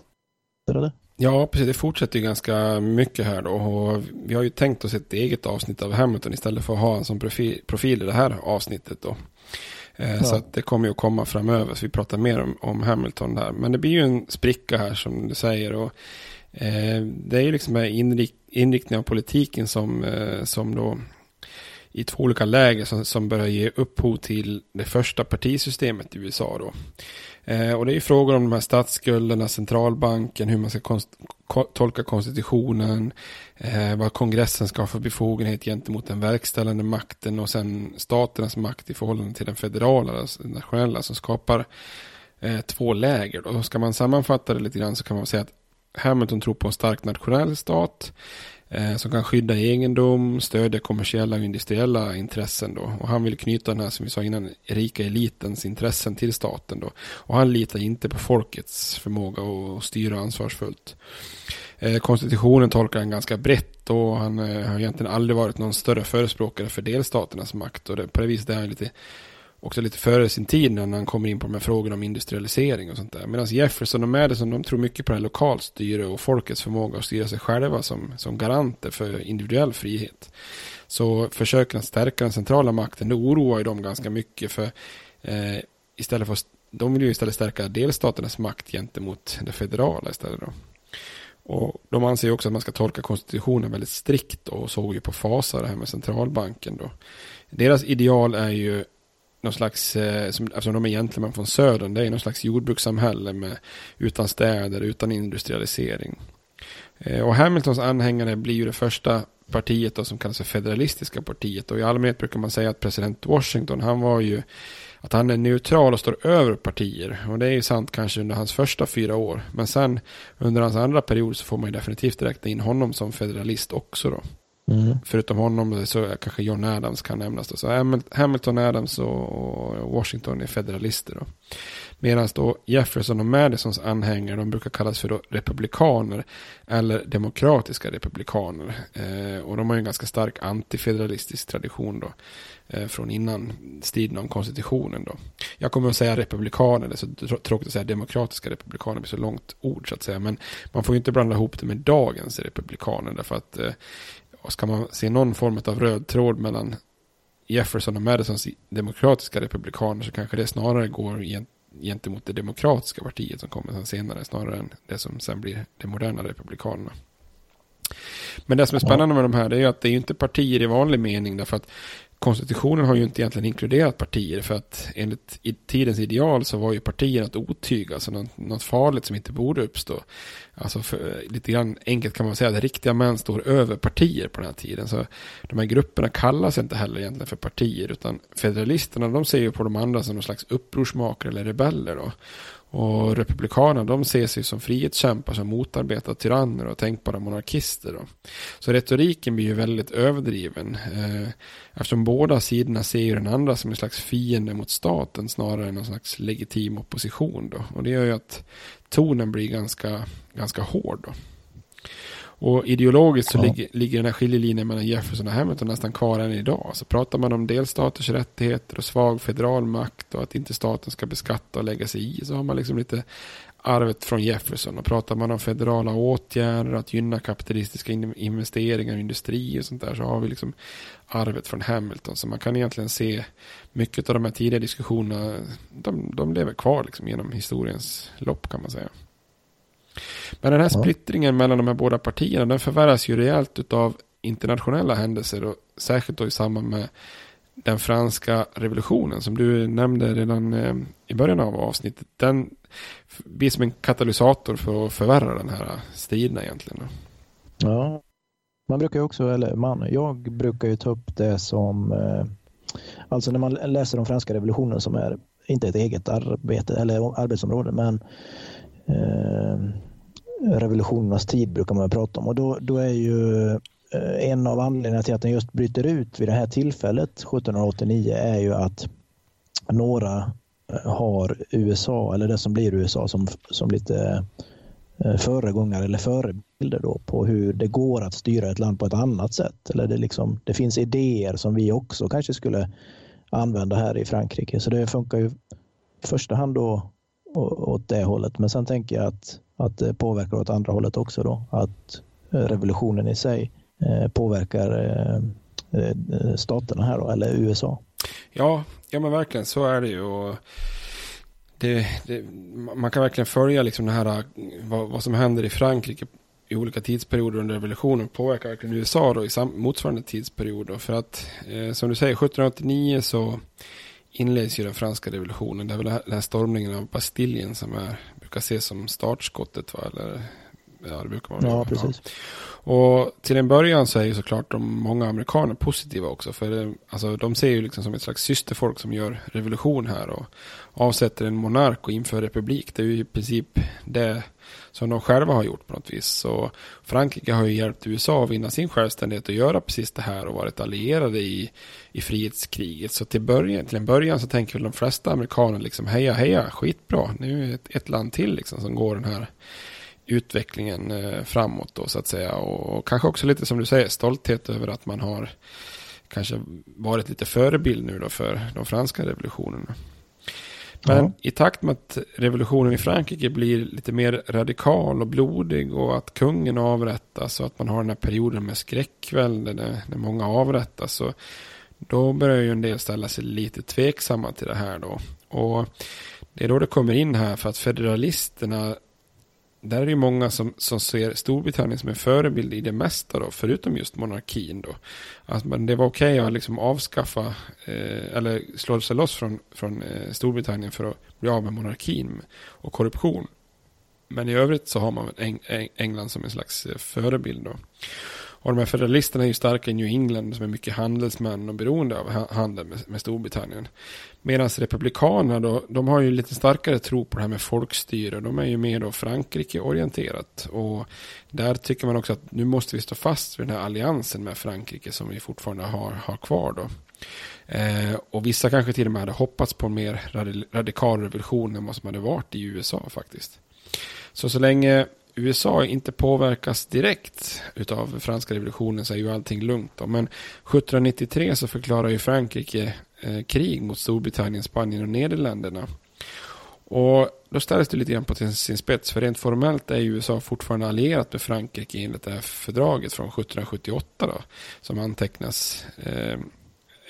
[SPEAKER 8] eller?
[SPEAKER 9] Ja, precis. Det fortsätter ju ganska mycket här då. Och vi har ju tänkt oss ett eget avsnitt av Hamilton istället för att ha en som profil, profil i det här avsnittet då. Eh, ja. Så att det kommer ju att komma framöver. Så vi pratar mer om, om Hamilton där. Men det blir ju en spricka här som du säger. Och, eh, det är ju liksom inrikt, inriktning av politiken som, eh, som då i två olika läger som, som börjar ge upphov till det första partisystemet i USA då. Eh, och det är ju frågor om de här statsskulderna, centralbanken, hur man ska konst, ko, tolka konstitutionen, eh, vad kongressen ska ha för befogenhet gentemot den verkställande makten och sen staternas makt i förhållande till den federala, alltså den nationella, som skapar eh, två läger. Och ska man sammanfatta det lite grann så kan man säga att Hamilton tror på en stark nationell stat eh, som kan skydda egendom, stödja kommersiella och industriella intressen då. Och han vill knyta den här, som vi sa innan, rika elitens intressen till staten då. Och han litar inte på folkets förmåga att styra ansvarsfullt. Eh, konstitutionen tolkar han ganska brett och han eh, har egentligen aldrig varit någon större förespråkare för delstaternas makt. Och det, på det viset är han lite också lite före sin tid när han kommer in på de här frågorna om industrialisering och sånt där. Medan Jefferson och Madison de tror mycket på det här lokalstyre och folkets förmåga att styra sig själva som, som garanter för individuell frihet. Så försöken att stärka den centrala makten, det oroar ju dem ganska mycket för eh, istället för de vill ju istället stärka delstaternas makt gentemot det federala istället då. Och de anser också att man ska tolka konstitutionen väldigt strikt och såg ju på fasa det här med centralbanken då. Deras ideal är ju någon slags, eh, som, eftersom de är gentlemän från södern, det är någon slags jordbrukssamhälle med, utan städer, utan industrialisering. Eh, och Hamiltons anhängare blir ju det första partiet då, som kallas för federalistiska partiet. Och i allmänhet brukar man säga att president Washington, han var ju att han är neutral och står över partier. Och det är ju sant kanske under hans första fyra år. Men sen under hans andra period så får man ju definitivt räkna in honom som federalist också då. Mm. Förutom honom så kanske John Adams kan nämnas. Då. Så Hamilton, Adams och Washington är federalister. Då. Medan då Jefferson och Madisons anhängare, de brukar kallas för då republikaner eller demokratiska republikaner. Eh, och de har ju en ganska stark antifederalistisk tradition då. Eh, från innan striden om konstitutionen då. Jag kommer att säga republikaner, det är så tråkigt att säga demokratiska republikaner, det blir så långt ord så att säga. Men man får ju inte blanda ihop det med dagens republikaner därför att eh, och ska man se någon form av röd tråd mellan Jefferson och Madisons demokratiska republikaner så kanske det snarare går gentemot det demokratiska partiet som kommer sen senare snarare än det som sen blir de moderna republikanerna. Men det som är spännande med de här är att det är ju inte partier i vanlig mening därför att konstitutionen har ju inte egentligen inkluderat partier för att enligt tidens ideal så var ju partier ett otyg, alltså något, något farligt som inte borde uppstå. Alltså för, lite grann enkelt kan man säga att riktiga män står över partier på den här tiden. Så de här grupperna kallas inte heller egentligen för partier utan federalisterna de ser ju på de andra som någon slags upprorsmakare eller rebeller då. Och republikanerna de ser sig som frihetskämpar som motarbetar tyranner och tänkbara monarkister. Då. Så retoriken blir ju väldigt överdriven. Eh, eftersom båda sidorna ser ju den andra som en slags fiende mot staten snarare än någon slags legitim opposition. Då. Och det gör ju att tonen blir ganska, ganska hård. Då. Och ideologiskt så ja. ligger, ligger den här skiljelinjen mellan Jefferson och Hamilton nästan kvar än idag. Så pratar man om delstaters rättigheter och svag federal makt och att inte staten ska beskatta och lägga sig i så har man liksom lite arvet från Jefferson. Och pratar man om federala åtgärder, att gynna kapitalistiska investeringar i industri och sånt där så har vi liksom arvet från Hamilton. Så man kan egentligen se mycket av de här tidiga diskussionerna, de, de lever kvar liksom genom historiens lopp kan man säga. Men den här splittringen mellan de här båda partierna den förvärras ju rejält av internationella händelser och särskilt då i samband med den franska revolutionen som du nämnde redan eh, i början av avsnittet. Den blir som en katalysator för att förvärra den här striden egentligen.
[SPEAKER 8] Ja, man brukar ju också, eller man, jag brukar ju ta upp det som, eh, alltså när man läser om franska revolutionen som är inte ett eget arbete eller arbetsområde, men Eh, revolutionernas tid brukar man prata om och då, då är ju eh, en av anledningarna till att den just bryter ut vid det här tillfället 1789 är ju att några eh, har USA eller det som blir USA som, som lite föregångare eller förebilder då på hur det går att styra ett land på ett annat sätt. Eller det, liksom, det finns idéer som vi också kanske skulle använda här i Frankrike. Så det funkar ju i första hand då åt det hållet. Men sen tänker jag att, att det påverkar åt andra hållet också då. Att eh, revolutionen i sig eh, påverkar eh, staterna här då, eller USA.
[SPEAKER 9] Ja, ja men verkligen så är det ju. Och det, det, man kan verkligen följa liksom det här, vad, vad som händer i Frankrike i olika tidsperioder under revolutionen påverkar verkligen USA då i motsvarande tidsperiod. Då. För att eh, som du säger 1789 så inleds ju den franska revolutionen. Det är väl den här stormningen av Bastiljen som är, brukar ses som startskottet. Va? Eller, ja, det brukar man
[SPEAKER 8] Ja, precis.
[SPEAKER 9] Ja. Och till en början så är ju såklart de många amerikaner positiva också. För det, alltså, de ser ju liksom som ett slags systerfolk som gör revolution här. Och avsätter en monark och inför republik. Det är ju i princip det som de själva har gjort på något vis. Så Frankrike har ju hjälpt USA att vinna sin självständighet och göra precis det här och varit allierade i, i frihetskriget. Så till, början, till en början så tänker väl de flesta amerikaner liksom heja heja skitbra. Nu är det ett, ett land till liksom som går den här utvecklingen eh, framåt då så att säga. Och, och kanske också lite som du säger stolthet över att man har kanske varit lite förebild nu då för de franska revolutionerna. Men ja. i takt med att revolutionen i Frankrike blir lite mer radikal och blodig och att kungen avrättas och att man har den här perioden med skräckvälde när, när många avrättas. Så då börjar ju en del ställa sig lite tveksamma till det här då. Och det är då det kommer in här för att federalisterna där är det många som, som ser Storbritannien som en förebild i det mesta då, förutom just monarkin då. Att man, det var okej okay att liksom avskaffa, eh, eller slå sig loss från, från eh, Storbritannien för att bli av med monarkin och korruption. Men i övrigt så har man Eng England som en slags eh, förebild då. Och de här federalisterna är ju starka i New England som är mycket handelsmän och beroende av handel med, med Storbritannien. Medan republikanerna då, de har ju lite starkare tro på det här med folkstyre. De är ju mer då Frankrike-orienterat. Och där tycker man också att nu måste vi stå fast vid den här alliansen med Frankrike som vi fortfarande har, har kvar då. Eh, och vissa kanske till och med hade hoppats på en mer radikal revolution än vad som hade varit i USA faktiskt. Så så länge USA inte påverkas direkt utav franska revolutionen så är ju allting lugnt. Då. Men 1793 så förklarar ju Frankrike eh, krig mot Storbritannien, Spanien och Nederländerna. Och då ställs det lite grann på sin spets. För rent formellt är USA fortfarande allierat med Frankrike enligt det här fördraget från 1778 då. Som antecknas Eh,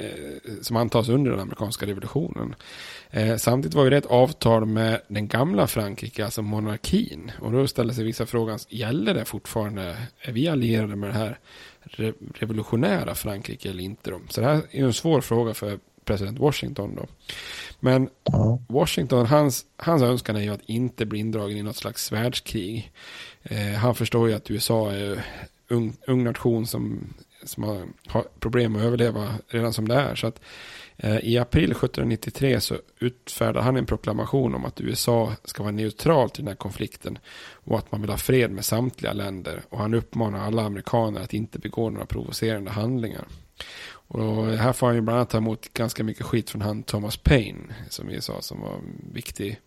[SPEAKER 9] Eh, som antas under den amerikanska revolutionen. Eh, samtidigt var ju det ett avtal med den gamla Frankrike, alltså monarkin. Och då ställer sig vissa frågan, gäller det fortfarande? Är vi allierade med det här re revolutionära Frankrike eller inte? Då? Så det här är en svår fråga för president Washington då. Men Washington, hans, hans önskan är ju att inte bli indragen i något slags världskrig. Eh, han förstår ju att USA är ung, ung nation som som har, har problem att överleva redan som det är. Så att, eh, I april 1793 så utfärdar han en proklamation om att USA ska vara neutralt i den här konflikten och att man vill ha fred med samtliga länder. Och han uppmanar alla amerikaner att inte begå några provocerande handlingar. Och här får han ju bland annat ta emot ganska mycket skit från han Thomas Paine som vi sa som var viktig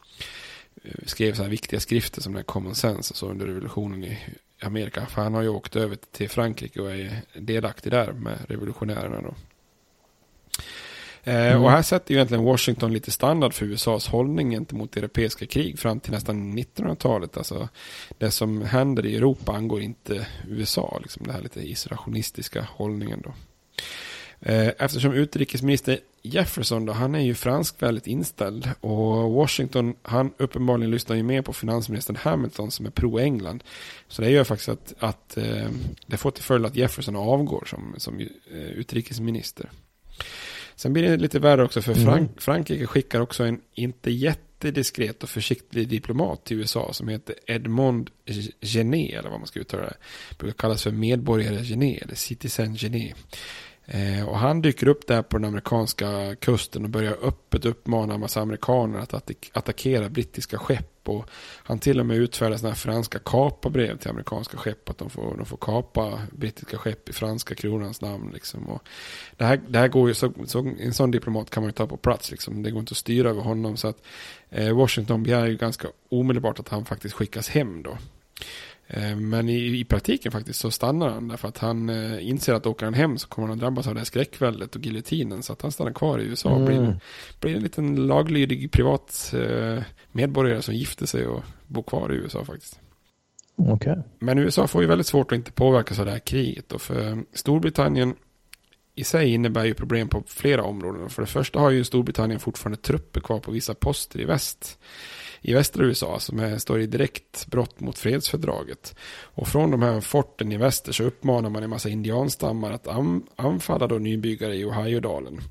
[SPEAKER 9] eh, skrev så här viktiga skrifter som den här Common Sense och så under revolutionen i Amerika. För han har ju åkt över till Frankrike och är delaktig där med revolutionärerna då. Eh, mm. Och här sätter ju egentligen Washington lite standard för USAs hållning gentemot europeiska krig fram till nästan 1900-talet. Alltså det som händer i Europa angår inte USA, liksom det här lite isolationistiska hållningen då. Eh, eftersom utrikesminister Jefferson då, han är ju fransk väldigt inställd. Och Washington, han uppenbarligen lyssnar ju mer på finansministern Hamilton som är pro-England. Så det gör faktiskt att, att eh, det får till följd att Jefferson avgår som, som eh, utrikesminister. Sen blir det lite värre också för Frank mm. Frankrike skickar också en inte jättediskret och försiktig diplomat till USA som heter Edmond Genet, eller vad man ska uttala det. Brukar kallas för medborgare Genet, eller citizen Genet. Eh, och han dyker upp där på den amerikanska kusten och börjar öppet uppmana en massa amerikaner att attack attackera brittiska skepp. Och han till och med utfärdar sådana här franska kapabrev till amerikanska skepp. Att de får, de får kapa brittiska skepp i franska kronans namn. Liksom. Och det, här, det här går ju, så, så, en sån diplomat kan man ju ta på plats. Liksom. Det går inte att styra över honom. Så att eh, Washington begär ju ganska omedelbart att han faktiskt skickas hem då. Eh, men i, i, praktiken faktiskt så stannar han därför att han eh, inser att åker han hem så kommer han att drabbas av det här skräckväldet och giljotinen. Så att han stannar kvar i USA och mm. blir, blir en liten laglydig privat eh, medborgare som gifter sig och bor kvar i USA faktiskt.
[SPEAKER 8] Okay.
[SPEAKER 9] Men USA får ju väldigt svårt att inte påverkas av det här kriget. Och för Storbritannien i sig innebär ju problem på flera områden. För det första har ju Storbritannien fortfarande trupper kvar på vissa poster i väst i västra USA som är, står i direkt brott mot fredsfördraget. Och från de här forten i väster så uppmanar man en massa indianstammar att anfalla då nybyggare i Ohiodalen.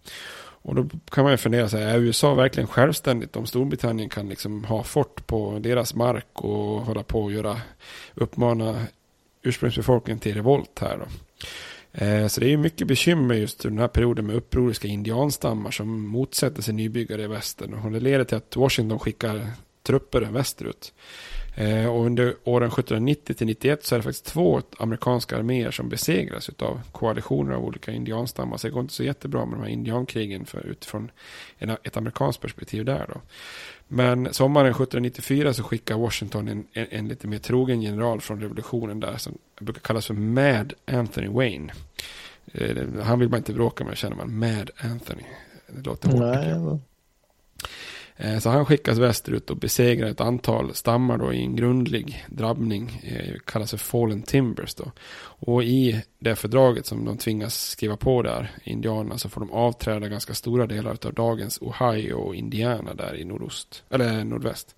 [SPEAKER 9] Och då kan man ju fundera sig, är USA verkligen självständigt om Storbritannien kan liksom ha fort på deras mark och hålla på och göra, uppmana ursprungsbefolkningen till revolt här då? Eh, så det är ju mycket bekymmer just den här perioden med upproriska indianstammar som motsätter sig nybyggare i västern. Och det leder till att Washington skickar trupper västerut. Eh, och under åren 1790 till 91 så är det faktiskt två amerikanska arméer som besegras av koalitioner av olika indianstammar. Så det går inte så jättebra med de här indiankrigen för, utifrån en, ett amerikanskt perspektiv där då. Men sommaren 1794 så skickar Washington en, en, en, lite mer trogen general från revolutionen där som brukar kallas för Mad Anthony Wayne. Eh, han vill man inte bråka med känner man. Mad Anthony. Det låter hårt. Eh, så han skickas västerut och besegrar ett antal stammar då i en grundlig drabbning. Eh, kallas för Fallen Timbers då. Och i det fördraget som de tvingas skriva på där, indianerna, så får de avträda ganska stora delar av dagens Ohio och Indiana där i nordost, eller nordväst.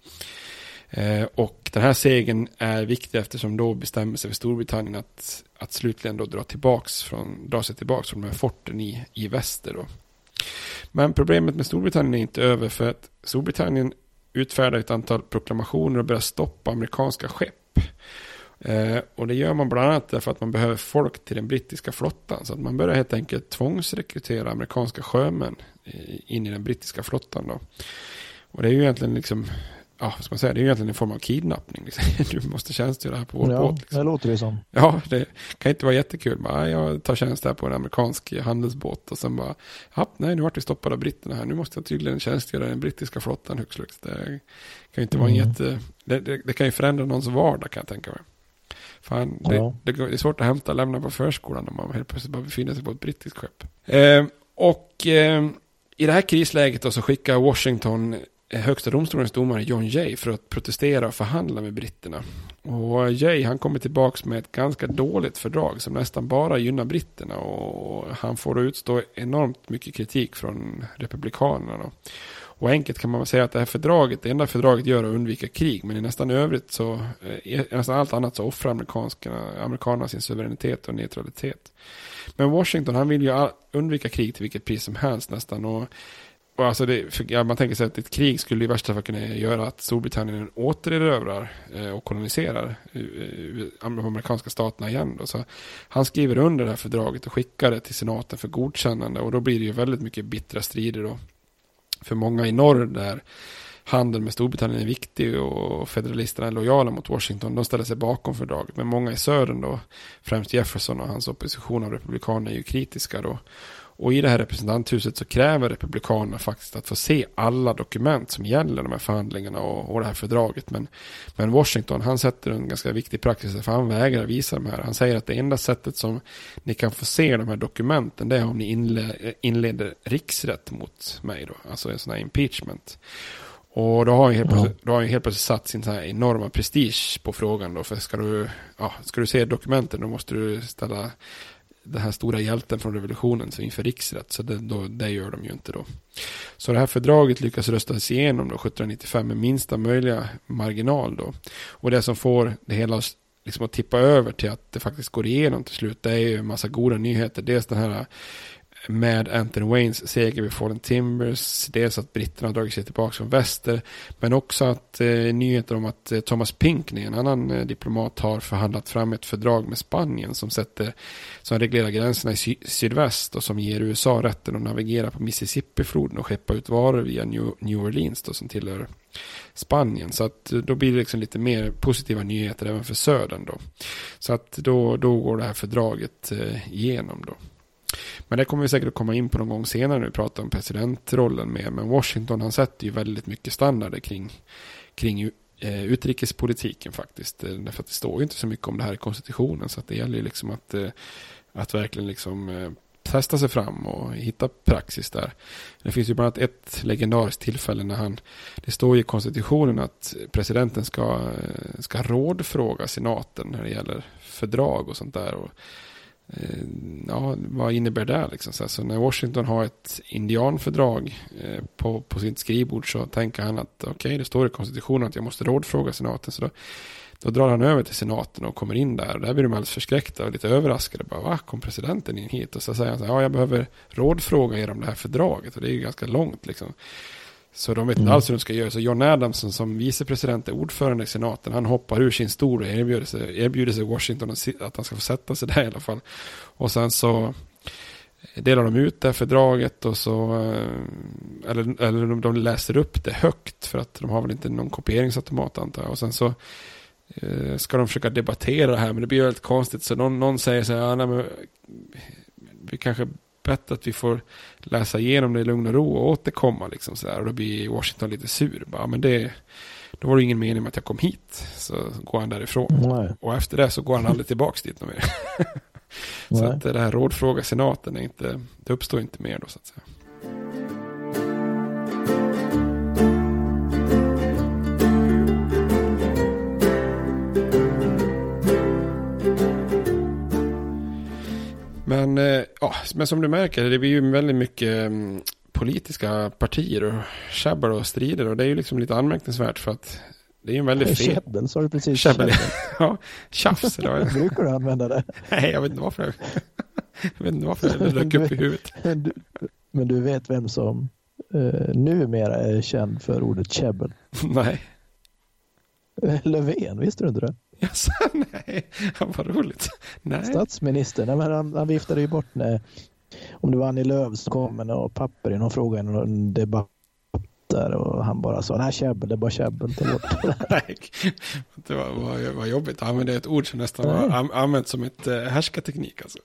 [SPEAKER 9] Eh, och den här segern är viktig eftersom då bestämmer sig för Storbritannien att, att slutligen då dra, tillbaks från, dra sig tillbaka från de här forten i, i väster. Då. Men problemet med Storbritannien är inte över för att Storbritannien utfärdar ett antal proklamationer och börjar stoppa amerikanska skepp. Eh, och det gör man bland annat därför att man behöver folk till den brittiska flottan. Så att man börjar helt enkelt tvångsrekrytera amerikanska sjömän eh, in i den brittiska flottan. Då. Och det är ju egentligen liksom ja, ska man säga, det är ju egentligen en form av kidnappning. Liksom. Du måste tjänstgöra här på vår
[SPEAKER 8] ja,
[SPEAKER 9] båt. Liksom.
[SPEAKER 8] det låter det som.
[SPEAKER 9] Ja, det kan inte vara jättekul. Men, jag tar tjänst här på en amerikansk handelsbåt och sen bara, ja, nej, nu vart vi stoppade av britterna här. Nu måste jag tydligen tjänstgöra den brittiska flottan högst lux. Det kan ju inte mm. vara en mm. jätte, det, det, det, kan ju förändra någons vardag kan jag tänka mig. Fan, det, ja. det, är svårt att hämta och lämna på förskolan om man helt plötsligt bara befinner sig på ett brittiskt skepp. Eh, och eh, i det här krisläget då så skickar Washington högsta domstolens domare John Jay för att protestera och förhandla med britterna. Och Jay han kommer tillbaka med ett ganska dåligt fördrag som nästan bara gynnar britterna och han får utstå enormt mycket kritik från republikanerna. Och enkelt kan man säga att det här fördraget, det enda fördraget gör är att undvika krig, men i nästan övrigt så, eh, i nästan allt annat så offrar amerikanerna sin suveränitet och neutralitet. Men Washington, han vill ju undvika krig till vilket pris som helst nästan. Och och alltså det, ja, man tänker sig att ett krig skulle i värsta fall kunna göra att Storbritannien återerövrar eh, och koloniserar eh, eh, de eh, amerikanska staterna igen. Då. Så han skriver under det här fördraget och skickar det till senaten för godkännande. Och då blir det ju väldigt mycket bittra strider då. För många i norr där handeln med Storbritannien är viktig och federalisterna är lojala mot Washington. De ställer sig bakom fördraget. Men många i södern då, främst Jefferson och hans opposition av republikaner är ju kritiska då. Och i det här representanthuset så kräver Republikanerna faktiskt att få se alla dokument som gäller de här förhandlingarna och, och det här fördraget. Men, men Washington, han sätter en ganska viktig praxis för han vägrar visa de här. Han säger att det enda sättet som ni kan få se de här dokumenten det är om ni inle, inleder riksrätt mot mig då. Alltså en sån här impeachment. Och då har han helt, plötsligt, då har han helt plötsligt satt sin så här enorma prestige på frågan då. För ska du, ja, ska du se dokumenten då måste du ställa den här stora hjälten från revolutionen så inför riksrätt. Så det, då, det gör de ju inte då. Så det här fördraget lyckas röstas igenom då 1795 med minsta möjliga marginal då. Och det som får det hela liksom att tippa över till att det faktiskt går igenom till slut. Det är ju en massa goda nyheter. Dels den här med Anthony Waynes seger vid Fallen Timbers. Dels att britterna har dragit sig tillbaka från väster. Men också att eh, nyheter om att eh, Thomas Pinkney, en annan eh, diplomat, har förhandlat fram ett fördrag med Spanien som sätter som reglerar gränserna i sy sydväst och som ger USA rätten att navigera på Mississippifloden och skeppa ut varor via New, New Orleans då, som tillhör Spanien. Så att eh, då blir det liksom lite mer positiva nyheter även för södern då. Så att då, då går det här fördraget eh, igenom då. Men det kommer vi säkert att komma in på någon gång senare när vi pratar om presidentrollen mer. Men Washington han sätter ju väldigt mycket standarder kring, kring eh, utrikespolitiken faktiskt. Eh, därför att det står ju inte så mycket om det här i konstitutionen. Så att det gäller ju liksom att, eh, att verkligen liksom eh, testa sig fram och hitta praxis där. Det finns ju bland annat ett legendariskt tillfälle när han, det står i konstitutionen att presidenten ska, eh, ska rådfråga senaten när det gäller fördrag och sånt där. Och Eh, ja, vad innebär det liksom? Så, så när Washington har ett indianfördrag eh, på, på sitt skrivbord så tänker han att okej, okay, det står i konstitutionen att jag måste rådfråga senaten. Så då, då drar han över till senaten och kommer in där. Och där blir de alldeles förskräckta och lite överraskade. Bara, va, kom presidenten in hit? Och så säger han så här, ja, jag behöver rådfråga er om det här fördraget. Och det är ju ganska långt liksom. Så de vet inte mm. alls hur de ska göra. Så John Adamson som vicepresident och ordförande i senaten, han hoppar ur sin stol och erbjuder sig, erbjuder sig Washington att han ska få sätta sig där i alla fall. Och sen så delar de ut det här fördraget och så, eh, eller, eller de läser upp det högt för att de har väl inte någon kopieringsautomat antar jag. Och sen så eh, ska de försöka debattera det här, men det blir väldigt konstigt. Så någon, någon säger så här, ja, nej, men, vi kanske bättre att vi får läsa igenom det i lugn och ro och återkomma. Liksom så där. Och då blir Washington lite sur. Bara, men det, då var det ingen mening med att jag kom hit. Så går han därifrån. Nej. Och efter det så går han aldrig tillbaka dit mer. så att det här rådfråga senaten är inte, det uppstår inte mer då så att säga. Men, eh, ja, men som du märker, det blir ju väldigt mycket mm, politiska partier och käbbel och strider. Och det är ju liksom lite anmärkningsvärt för att det är ju en väldigt
[SPEAKER 8] fel... Käbbel sa du precis.
[SPEAKER 9] Käbbel, ja. Tjafs.
[SPEAKER 8] Brukar du använda det?
[SPEAKER 9] Nej, jag vet inte varför. Jag vet inte varför det dök upp i huvudet.
[SPEAKER 8] Men du, men du vet vem som uh, numera är känd för ordet käbbel?
[SPEAKER 9] Nej.
[SPEAKER 8] Löfven, visste du inte det?
[SPEAKER 9] Jaså, nej, vad roligt. Nej.
[SPEAKER 8] Statsministern, nej, han, han viftade ju bort när, om det var Annie Lööf som kom med något papper i någon fråga i någon debatt där och han bara sa nej käbbel, det är bara käbbel, ta bort
[SPEAKER 9] Nej, det var, var, var jobbigt. Han använde ett ord som nästan var använt som ett äh, härskarteknik alltså.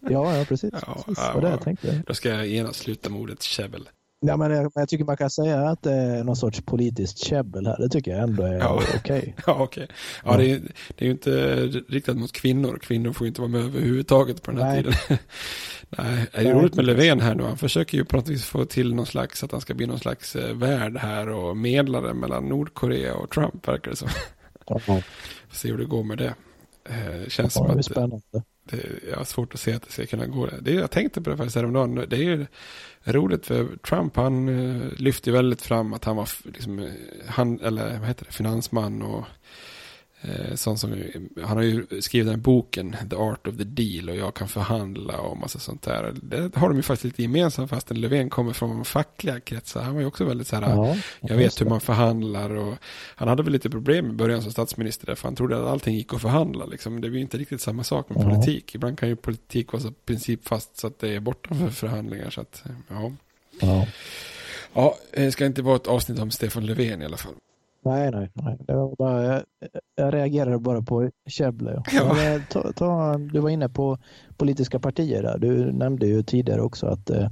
[SPEAKER 8] ja, ja, precis. Ja, precis. Ja, det jag tänkte.
[SPEAKER 9] Då ska jag genast sluta med ordet käbbel.
[SPEAKER 8] Ja, men jag, jag, tycker man kan säga att det är någon sorts politiskt käbbel här. Det tycker jag ändå är ja. okej.
[SPEAKER 9] Ja, okay. ja, Det, är, det är ju inte riktat mot kvinnor. Kvinnor får ju inte vara med överhuvudtaget på den här Nej. tiden. Nej, det är roligt med Löfven här nu. Han försöker ju på något vis få till någon slags, att han ska bli någon slags eh, värd här och medlare mellan Nordkorea och Trump, verkar det som. Ja. Får se hur det går med det. Eh, känns ja, som
[SPEAKER 8] det
[SPEAKER 9] att
[SPEAKER 8] spännande.
[SPEAKER 9] Det, jag har svårt att se att det ska kunna gå. Det, jag tänkte på det faktiskt häromdagen. Det är ju roligt för Trump, han eh, lyfte väldigt fram att han var liksom, eh, han, eller vad heter det, finansman och sånt som, han har ju skrivit den här boken The Art of the Deal och jag kan förhandla och massa sånt där. Det har de ju faktiskt lite gemensamt fastän Löfven kommer från fackliga kretsar. Han var ju också väldigt så här, ja, jag vet hur man förhandlar och han hade väl lite problem i början som statsminister där för han trodde att allting gick att förhandla. Liksom. Det är ju inte riktigt samma sak med ja. politik. Ibland kan ju politik vara så principfast så att det är bortanför förhandlingar. Så att, ja. Ja. ja, det ska inte vara ett avsnitt om Stefan Löfven i alla fall.
[SPEAKER 8] Nej, nej, nej. Det var bara, jag, jag reagerade bara på käbbel. Ja. Ta, ta, du var inne på politiska partier där. Du nämnde ju tidigare också att eh,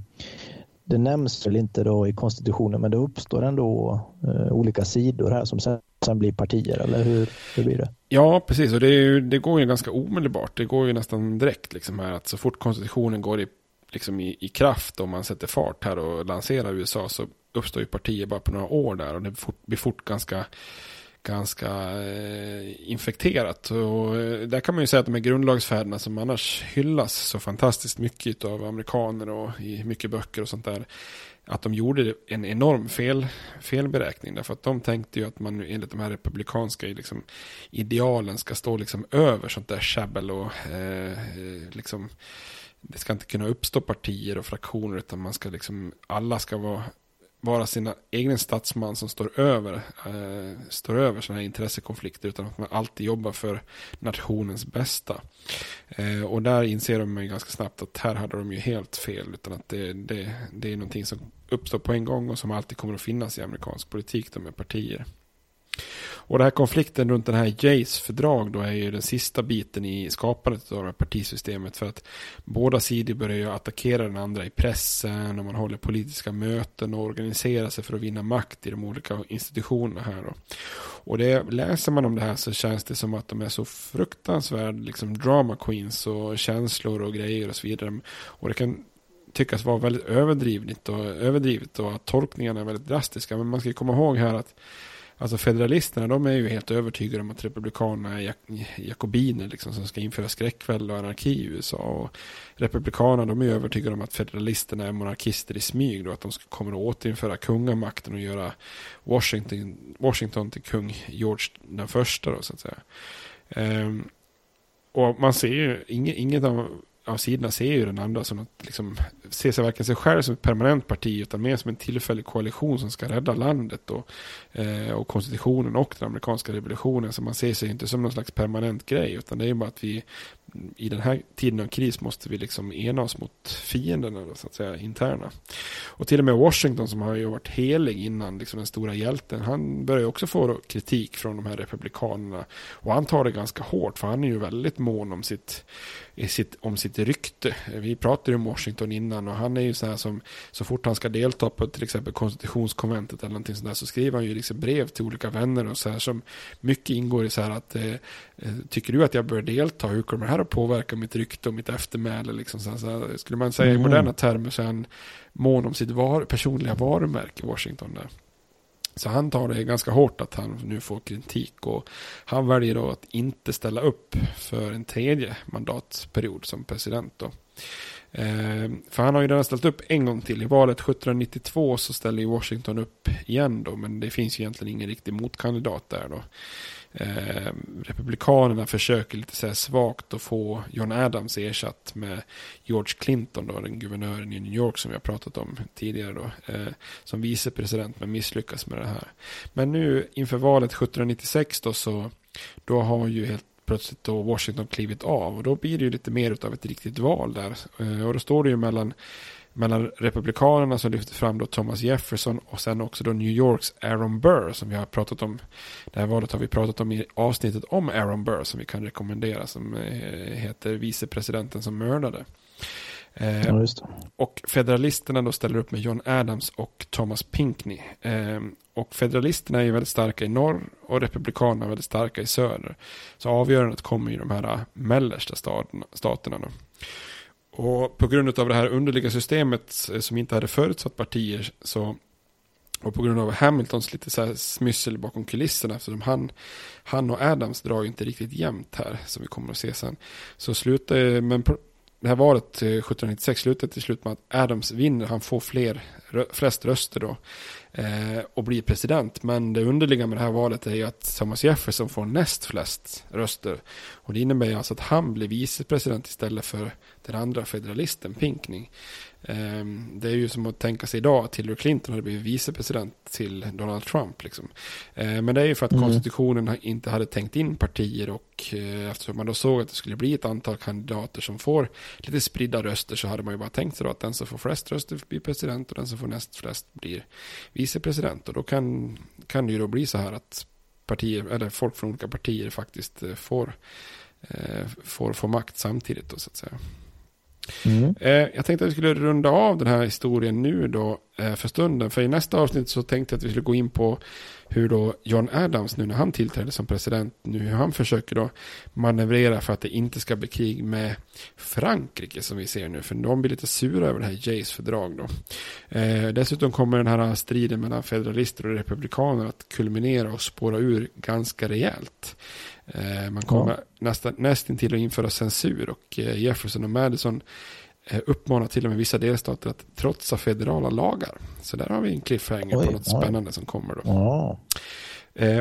[SPEAKER 8] det nämns väl inte då i konstitutionen, men det uppstår ändå eh, olika sidor här som sen, sen blir partier, eller hur, hur blir det?
[SPEAKER 9] Ja, precis. Och det, ju, det, går ju ganska omedelbart. Det går ju nästan direkt liksom här att så fort konstitutionen går i, liksom i, i kraft och man sätter fart här och lanserar USA så uppstår ju partier bara på några år där och det blir fort ganska ganska eh, infekterat. Och eh, där kan man ju säga att de här grundlagsfäderna som annars hyllas så fantastiskt mycket av amerikaner och i mycket böcker och sånt där. Att de gjorde en enorm fel, felberäkning. Därför att de tänkte ju att man enligt de här republikanska liksom, idealen ska stå liksom över sånt där käbbel och eh, liksom det ska inte kunna uppstå partier och fraktioner utan man ska liksom alla ska vara vara sina egen statsman som står över, eh, står över sådana här intressekonflikter utan att man alltid jobbar för nationens bästa. Eh, och där inser de ju ganska snabbt att här hade de ju helt fel utan att det, det, det är någonting som uppstår på en gång och som alltid kommer att finnas i amerikansk politik de med partier. Och den här konflikten runt den här Jays fördrag då är ju den sista biten i skapandet av det här partisystemet. För att båda sidor börjar ju attackera den andra i pressen och man håller politiska möten och organiserar sig för att vinna makt i de olika institutionerna här då. Och det, läser man om det här så känns det som att de är så fruktansvärd liksom drama queens och känslor och grejer och så vidare. Och det kan tyckas vara väldigt överdrivet och, överdrivet och att tolkningarna är väldigt drastiska. Men man ska komma ihåg här att Alltså federalisterna, de är ju helt övertygade om att republikanerna är jak jakobiner liksom, som ska införa skräckvälde och anarki i USA. Och republikanerna, de är övertygade om att federalisterna är monarkister i smyg då, att de kommer att återinföra kungamakten och göra Washington, Washington till kung George den första då, så att säga. Um, och man ser ju, inget, inget av av sidorna ser ju den andra som att liksom, ser sig varken sig själv som ett permanent parti utan mer som en tillfällig koalition som ska rädda landet och, eh, och konstitutionen och den amerikanska revolutionen. Så man ser sig inte som någon slags permanent grej utan det är bara att vi i den här tiden av kris måste vi liksom ena oss mot fienderna, så att säga, interna. Och till och med Washington som har ju varit helig innan, liksom den stora hjälten, han börjar ju också få kritik från de här republikanerna. Och han tar det ganska hårt, för han är ju väldigt mån om sitt, eh, sitt, om sitt rykte. Eh, vi pratade ju om Washington innan och han är ju så här som, så fort han ska delta på till exempel konstitutionskonventet eller någonting sådär, så skriver han ju liksom brev till olika vänner och så här som mycket ingår i så här att, eh, eh tycker du att jag bör delta, hur kommer det här att påverka mitt rykte och mitt eftermäle. Liksom. Så, så, skulle man säga mm. i moderna termer så är han mån om sitt var, personliga varumärke i Washington. Där. Så han tar det ganska hårt att han nu får kritik och han väljer då att inte ställa upp för en tredje mandatperiod som president. Då. Eh, för han har ju redan ställt upp en gång till. I valet 1792 så ställer ju Washington upp igen då, men det finns ju egentligen ingen riktig motkandidat där då. Eh, republikanerna försöker lite så här svagt att få John Adams ersatt med George Clinton, då, den guvernören i New York som vi har pratat om tidigare, då, eh, som vicepresident men misslyckas med det här. Men nu inför valet 1796 då, så då har ju helt plötsligt då Washington klivit av och då blir det ju lite mer av ett riktigt val där. Eh, och då står det ju mellan mellan republikanerna som lyfter fram då Thomas Jefferson och sen också då New Yorks Aaron Burr som vi har pratat om. Det här valet har vi pratat om i avsnittet om Aaron Burr som vi kan rekommendera som eh, heter vicepresidenten som mördade. Eh, ja, och federalisterna då ställer upp med John Adams och Thomas Pinkney. Eh, och federalisterna är väldigt starka i norr och republikanerna är väldigt starka i söder. Så avgörandet kommer i de här mellersta staterna. staterna då. Och på grund av det här underliga systemet eh, som inte hade förutsatt partier så och på grund av Hamiltons lite så här smyssel bakom kulisserna eftersom han, han och Adams drar ju inte riktigt jämnt här som vi kommer att se sen. Så slutar, men det här valet eh, 1796 slutar till slut med att Adams vinner, han får fler, flest röster då Eh, och blir president. Men det underliga med det här valet är ju att Thomas Jefferson får näst flest röster. Och det innebär ju alltså att han blir vicepresident istället för den andra federalisten Pinkney. Ehm, det är ju som att tänka sig idag att Hillary Clinton hade blivit vicepresident till Donald Trump. Liksom. Ehm, men det är ju för att mm. konstitutionen inte hade tänkt in partier och eh, eftersom man då såg att det skulle bli ett antal kandidater som får lite spridda röster så hade man ju bara tänkt sig då att den som får flest röster blir president och den som får näst flest blir vicepresident. Och då kan, kan det ju då bli så här att partier, eller folk från olika partier faktiskt eh, får, eh, får, får makt samtidigt då så att säga. Mm. Eh, jag tänkte att vi skulle runda av den här historien nu då eh, för stunden. För i nästa avsnitt så tänkte jag att vi skulle gå in på hur då John Adams nu när han tillträdde som president, nu hur han försöker då manövrera för att det inte ska bli krig med Frankrike som vi ser nu. För de blir lite sura över det här Jays fördrag då. Eh, dessutom kommer den här striden mellan federalister och republikaner att kulminera och spåra ur ganska rejält. Eh, man kommer ja. nästan, nästan till att införa censur och eh, Jefferson och Madison uppmanar till och med vissa delstater att trotsa federala lagar. Så där har vi en cliffhanger oj, på något oj. spännande som kommer då. Ja.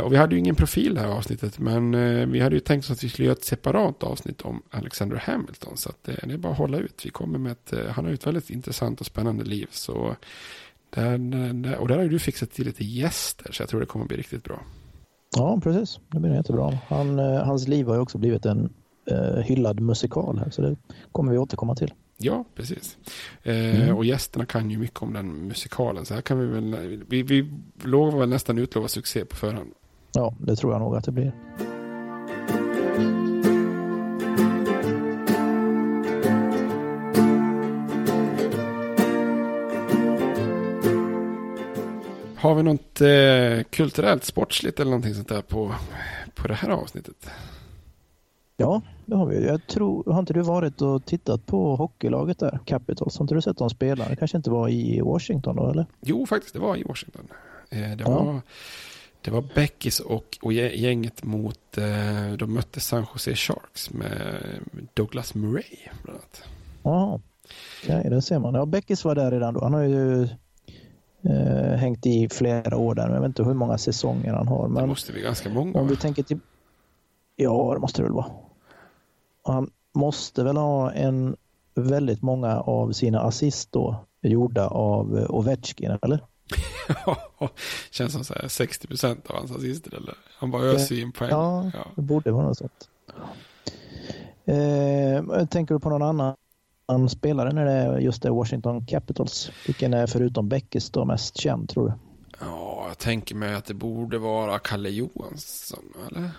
[SPEAKER 9] och vi hade ju ingen profil det här avsnittet, men vi hade ju tänkt oss att vi skulle göra ett separat avsnitt om Alexander Hamilton. Så att, det är bara att hålla ut. Vi kommer med ett, han har ju ett väldigt intressant och spännande liv. Så där, där, och där har ju du fixat till lite gäster, så jag tror det kommer bli riktigt bra.
[SPEAKER 8] Ja, precis. Det blir jättebra. Han, eh, hans liv har ju också blivit en eh, hyllad musikal här, så det kommer vi återkomma till.
[SPEAKER 9] Ja, precis. Eh, mm. Och gästerna kan ju mycket om den musikalen, så här kan vi väl, vi, vi lovar väl nästan utlova succé på förhand.
[SPEAKER 8] Ja, det tror jag nog att det blir.
[SPEAKER 9] Har vi något eh, kulturellt, sportsligt eller någonting sånt där på, på det här avsnittet?
[SPEAKER 8] Ja, det har vi. Jag tror, har inte du varit och tittat på hockeylaget där, Capitals? Har inte du sett dem spela? Det kanske inte var i Washington då, eller?
[SPEAKER 9] Jo, faktiskt, det var i Washington. Eh, det var, Det var Beckis och, och gänget mot, eh, de mötte San Jose Sharks med Douglas Murray bland annat.
[SPEAKER 8] Ja, okay, det ser man. Ja, Beckis var där redan då. Han har ju eh, hängt i flera år där, men jag vet inte hur många säsonger han har. Men
[SPEAKER 9] det måste bli ganska många.
[SPEAKER 8] Om vi tänker till... Ja, det måste det väl vara. Han måste väl ha en väldigt många av sina assist då gjorda av Ovechkin, eller?
[SPEAKER 9] Ja, känns som så här 60 procent av hans assister eller? Han bara öser in poäng.
[SPEAKER 8] Ja, ja, det borde vara något sånt. Eh, tänker du på någon annan spelare när det är just det Washington Capitals? Vilken är förutom Beckes då mest känd tror du?
[SPEAKER 9] Ja, jag tänker mig att det borde vara Kalle Johansson, eller?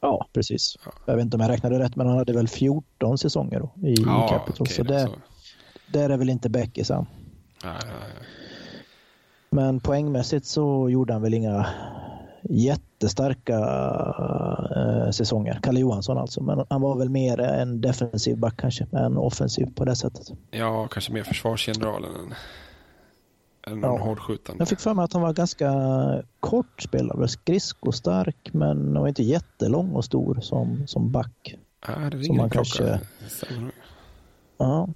[SPEAKER 8] Ja, precis. Ja. Jag vet inte om jag räknade rätt, men han hade väl 14 säsonger då i ja, Capitals. Okay, så det, så. där är väl inte Beckes än. Men poängmässigt så gjorde han väl inga jättestarka äh, säsonger. Kalle Johansson alltså. Men han var väl mer en defensiv back kanske, än offensiv på det sättet.
[SPEAKER 9] Ja, kanske mer försvarsgeneralen än, än ja. hårdskjutande.
[SPEAKER 8] Jag fick för mig att han var ganska kort spelare. Skridskostark, men var inte jättelång och stor som, som back.
[SPEAKER 9] Ja, det ringer en klocka.
[SPEAKER 8] Ja.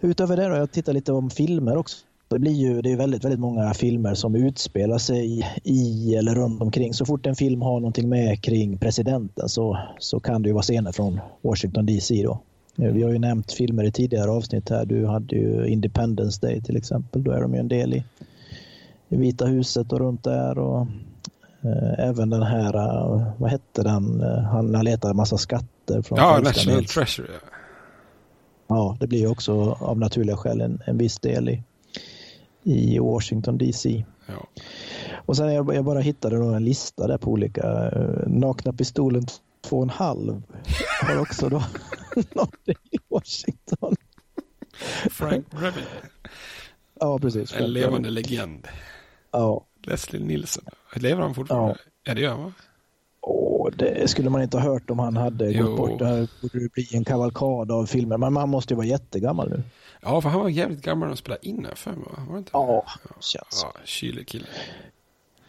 [SPEAKER 8] Utöver det då, jag tittar lite om filmer också det blir ju det är väldigt, väldigt många filmer som utspelar sig i eller runt omkring. Så fort en film har någonting med kring presidenten så, så kan det ju vara scener från Washington DC då. Vi har ju nämnt filmer i tidigare avsnitt här. Du hade ju Independence Day till exempel. Då är de ju en del i, i Vita huset och runt där. Och, eh, även den här, uh, vad hette den, han, han letar en massa skatter. Från
[SPEAKER 9] ja, National Treasure.
[SPEAKER 8] Ja, det blir ju också av naturliga skäl en, en viss del i, i Washington DC.
[SPEAKER 9] Ja.
[SPEAKER 8] Och sen jag, jag bara hittade då en lista där på olika uh, nakna pistolen 2,5 har också då nått i Washington.
[SPEAKER 9] Frank Drebin.
[SPEAKER 8] Ja, precis.
[SPEAKER 9] En levande legend.
[SPEAKER 8] Ja.
[SPEAKER 9] Leslie Nilsson. Lever han fortfarande? Ja, ja det gör han va?
[SPEAKER 8] Åh, det skulle man inte ha hört om han hade jo. gått bort. Det här borde det bli en kavalkad av filmer. Men man måste ju vara jättegammal nu.
[SPEAKER 9] Ja, för han var jävligt gammal när han spelade in här för mig. Var det inte?
[SPEAKER 8] Ja, känns
[SPEAKER 9] Ja, kylig kille.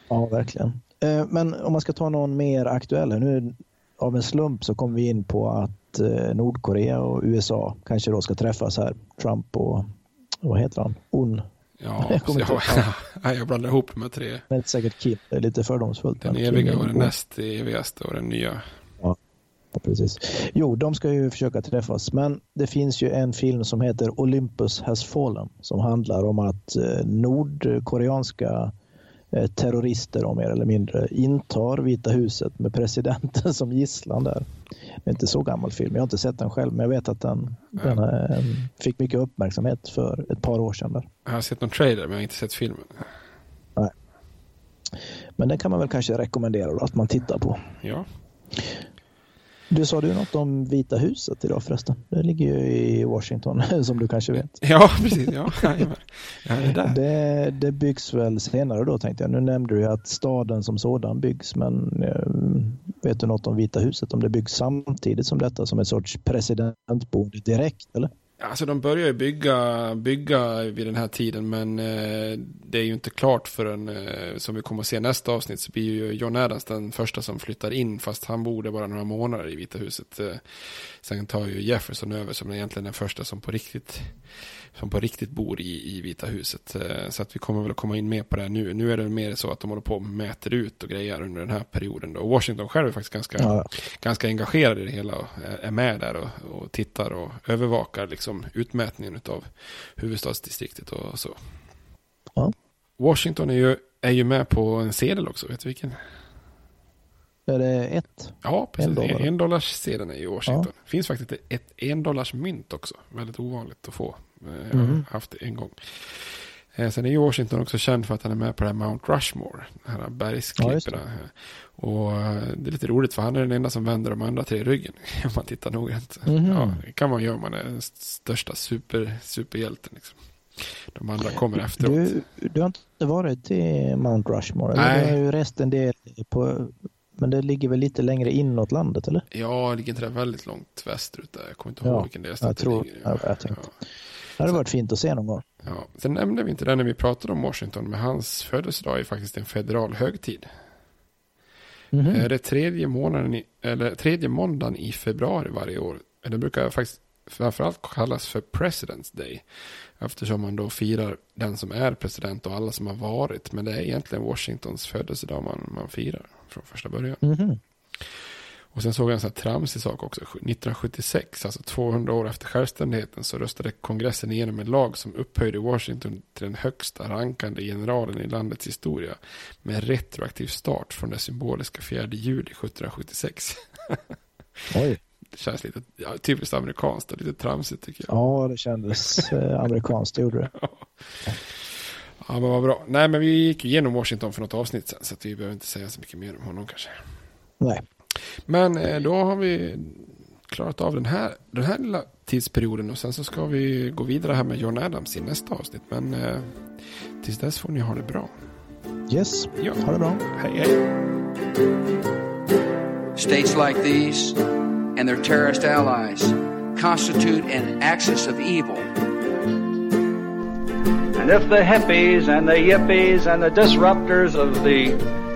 [SPEAKER 8] Ja, verkligen. Eh, men om man ska ta någon mer aktuell. Nu av en slump så kom vi in på att eh, Nordkorea och USA kanske då ska träffas här. Trump och vad heter han? Un.
[SPEAKER 9] Ja, jag, kommer ja, ja, jag blandar ihop de här tre.
[SPEAKER 8] Det är säkert Kim. Det är lite fördomsfullt.
[SPEAKER 9] Den eviga och den näst evigaste och den nya.
[SPEAKER 8] Ja, precis. Jo, de ska ju försöka träffas. Men det finns ju en film som heter Olympus has fallen som handlar om att eh, nordkoreanska terrorister och mer eller mindre intar Vita huset med presidenten som gisslan där. Det är inte så gammal film, jag har inte sett den själv, men jag vet att den, den äh, fick mycket uppmärksamhet för ett par år sedan. Där.
[SPEAKER 9] Jag har sett någon trailer, men jag har inte sett filmen.
[SPEAKER 8] Nej. Men den kan man väl kanske rekommendera då, att man tittar på.
[SPEAKER 9] Ja.
[SPEAKER 8] Du sa du något om Vita huset idag förresten. Det ligger ju i Washington som du kanske vet.
[SPEAKER 9] Ja, precis. Ja, ja,
[SPEAKER 8] det, det, det byggs väl senare då tänkte jag. Nu nämnde du att staden som sådan byggs men eh, vet du något om Vita huset? Om det byggs samtidigt som detta som en sorts presidentboende direkt eller?
[SPEAKER 9] Alltså de börjar ju bygga, bygga vid den här tiden men eh, det är ju inte klart förrän, eh, som vi kommer att se nästa avsnitt, så blir ju John Adams den första som flyttar in fast han bor bara några månader i Vita huset. Eh, sen tar ju Jefferson över som egentligen den första som på riktigt som på riktigt bor i, i Vita huset. Eh, så att vi kommer väl att komma in mer på det nu. Nu är det mer så att de håller på och mäter ut och grejer under den här perioden. Och Washington själv är faktiskt ganska, ja. ganska engagerad i det hela och är med där och, och tittar och övervakar liksom utmätningen av huvudstadsdistriktet och så.
[SPEAKER 8] Ja.
[SPEAKER 9] Washington är ju, är ju med på en sedel också, vet du vilken?
[SPEAKER 8] Är det ett?
[SPEAKER 9] Ja, precis. En, dollar. en dollars sedeln är i Washington. Ja. finns faktiskt ett en dollars mynt också. Väldigt ovanligt att få. Eh, jag har mm. haft det en gång. Eh, sen är Washington också känd för att han är med på det här Mount Rushmore. De här bergsklipporna. Ja, och eh, det är lite roligt för han är den enda som vänder de andra tre ryggen. Om man tittar noggrant. Mm. Ja, det kan man göra om man är den största super, superhjälten. Liksom. De andra kommer efteråt.
[SPEAKER 8] Du, du har inte varit i Mount Rushmore? Nej. Du har ju rest en del på men det ligger väl lite längre inåt landet eller?
[SPEAKER 9] Ja, det ligger inte det väldigt långt västerut där. Jag kommer inte ihåg ja, vilken del
[SPEAKER 8] jag tror, ligger. Ja, jag tänkte. Ja. Det hade varit fint att se någon gång.
[SPEAKER 9] Ja. Sen nämnde vi inte det när vi pratade om Washington, men hans födelsedag är faktiskt en federal högtid. Mm. Det är tredje, månaden i, eller tredje måndagen i februari varje år. Det brukar faktiskt framförallt kallas för President's Day. Eftersom man då firar den som är president och alla som har varit. Men det är egentligen Washingtons födelsedag man, man firar från första början.
[SPEAKER 8] Mm.
[SPEAKER 9] Och sen såg jag en sån här tramsig sak också. 1976, alltså 200 år efter självständigheten, så röstade kongressen igenom en lag som upphöjde Washington till den högsta rankande generalen i landets historia. Med retroaktiv start från det symboliska 4 juli 1776.
[SPEAKER 8] Oj.
[SPEAKER 9] Det känns lite ja, typiskt amerikanskt och lite tramsigt tycker jag.
[SPEAKER 8] Ja, det kändes eh, amerikanskt, det gjorde det.
[SPEAKER 9] Ja, men vad bra. Nej, men vi gick igenom Washington för något avsnitt sen, så vi behöver inte säga så mycket mer om honom kanske.
[SPEAKER 8] Nej.
[SPEAKER 9] Men eh, då har vi klarat av den här, den här lilla tidsperioden och sen så ska vi gå vidare här med John Adams i nästa avsnitt. Men eh, tills dess får ni ha det bra.
[SPEAKER 8] Yes,
[SPEAKER 9] ja.
[SPEAKER 8] ha det bra.
[SPEAKER 9] Hej, hej.
[SPEAKER 10] States like these and their terrorist allies constitute an axis of evil.
[SPEAKER 11] And if the hippies and the yippies and the disruptors of the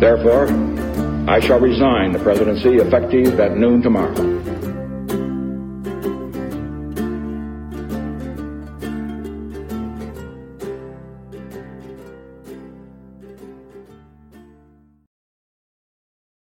[SPEAKER 12] Therefore, I shall resign the presidency effective at noon tomorrow.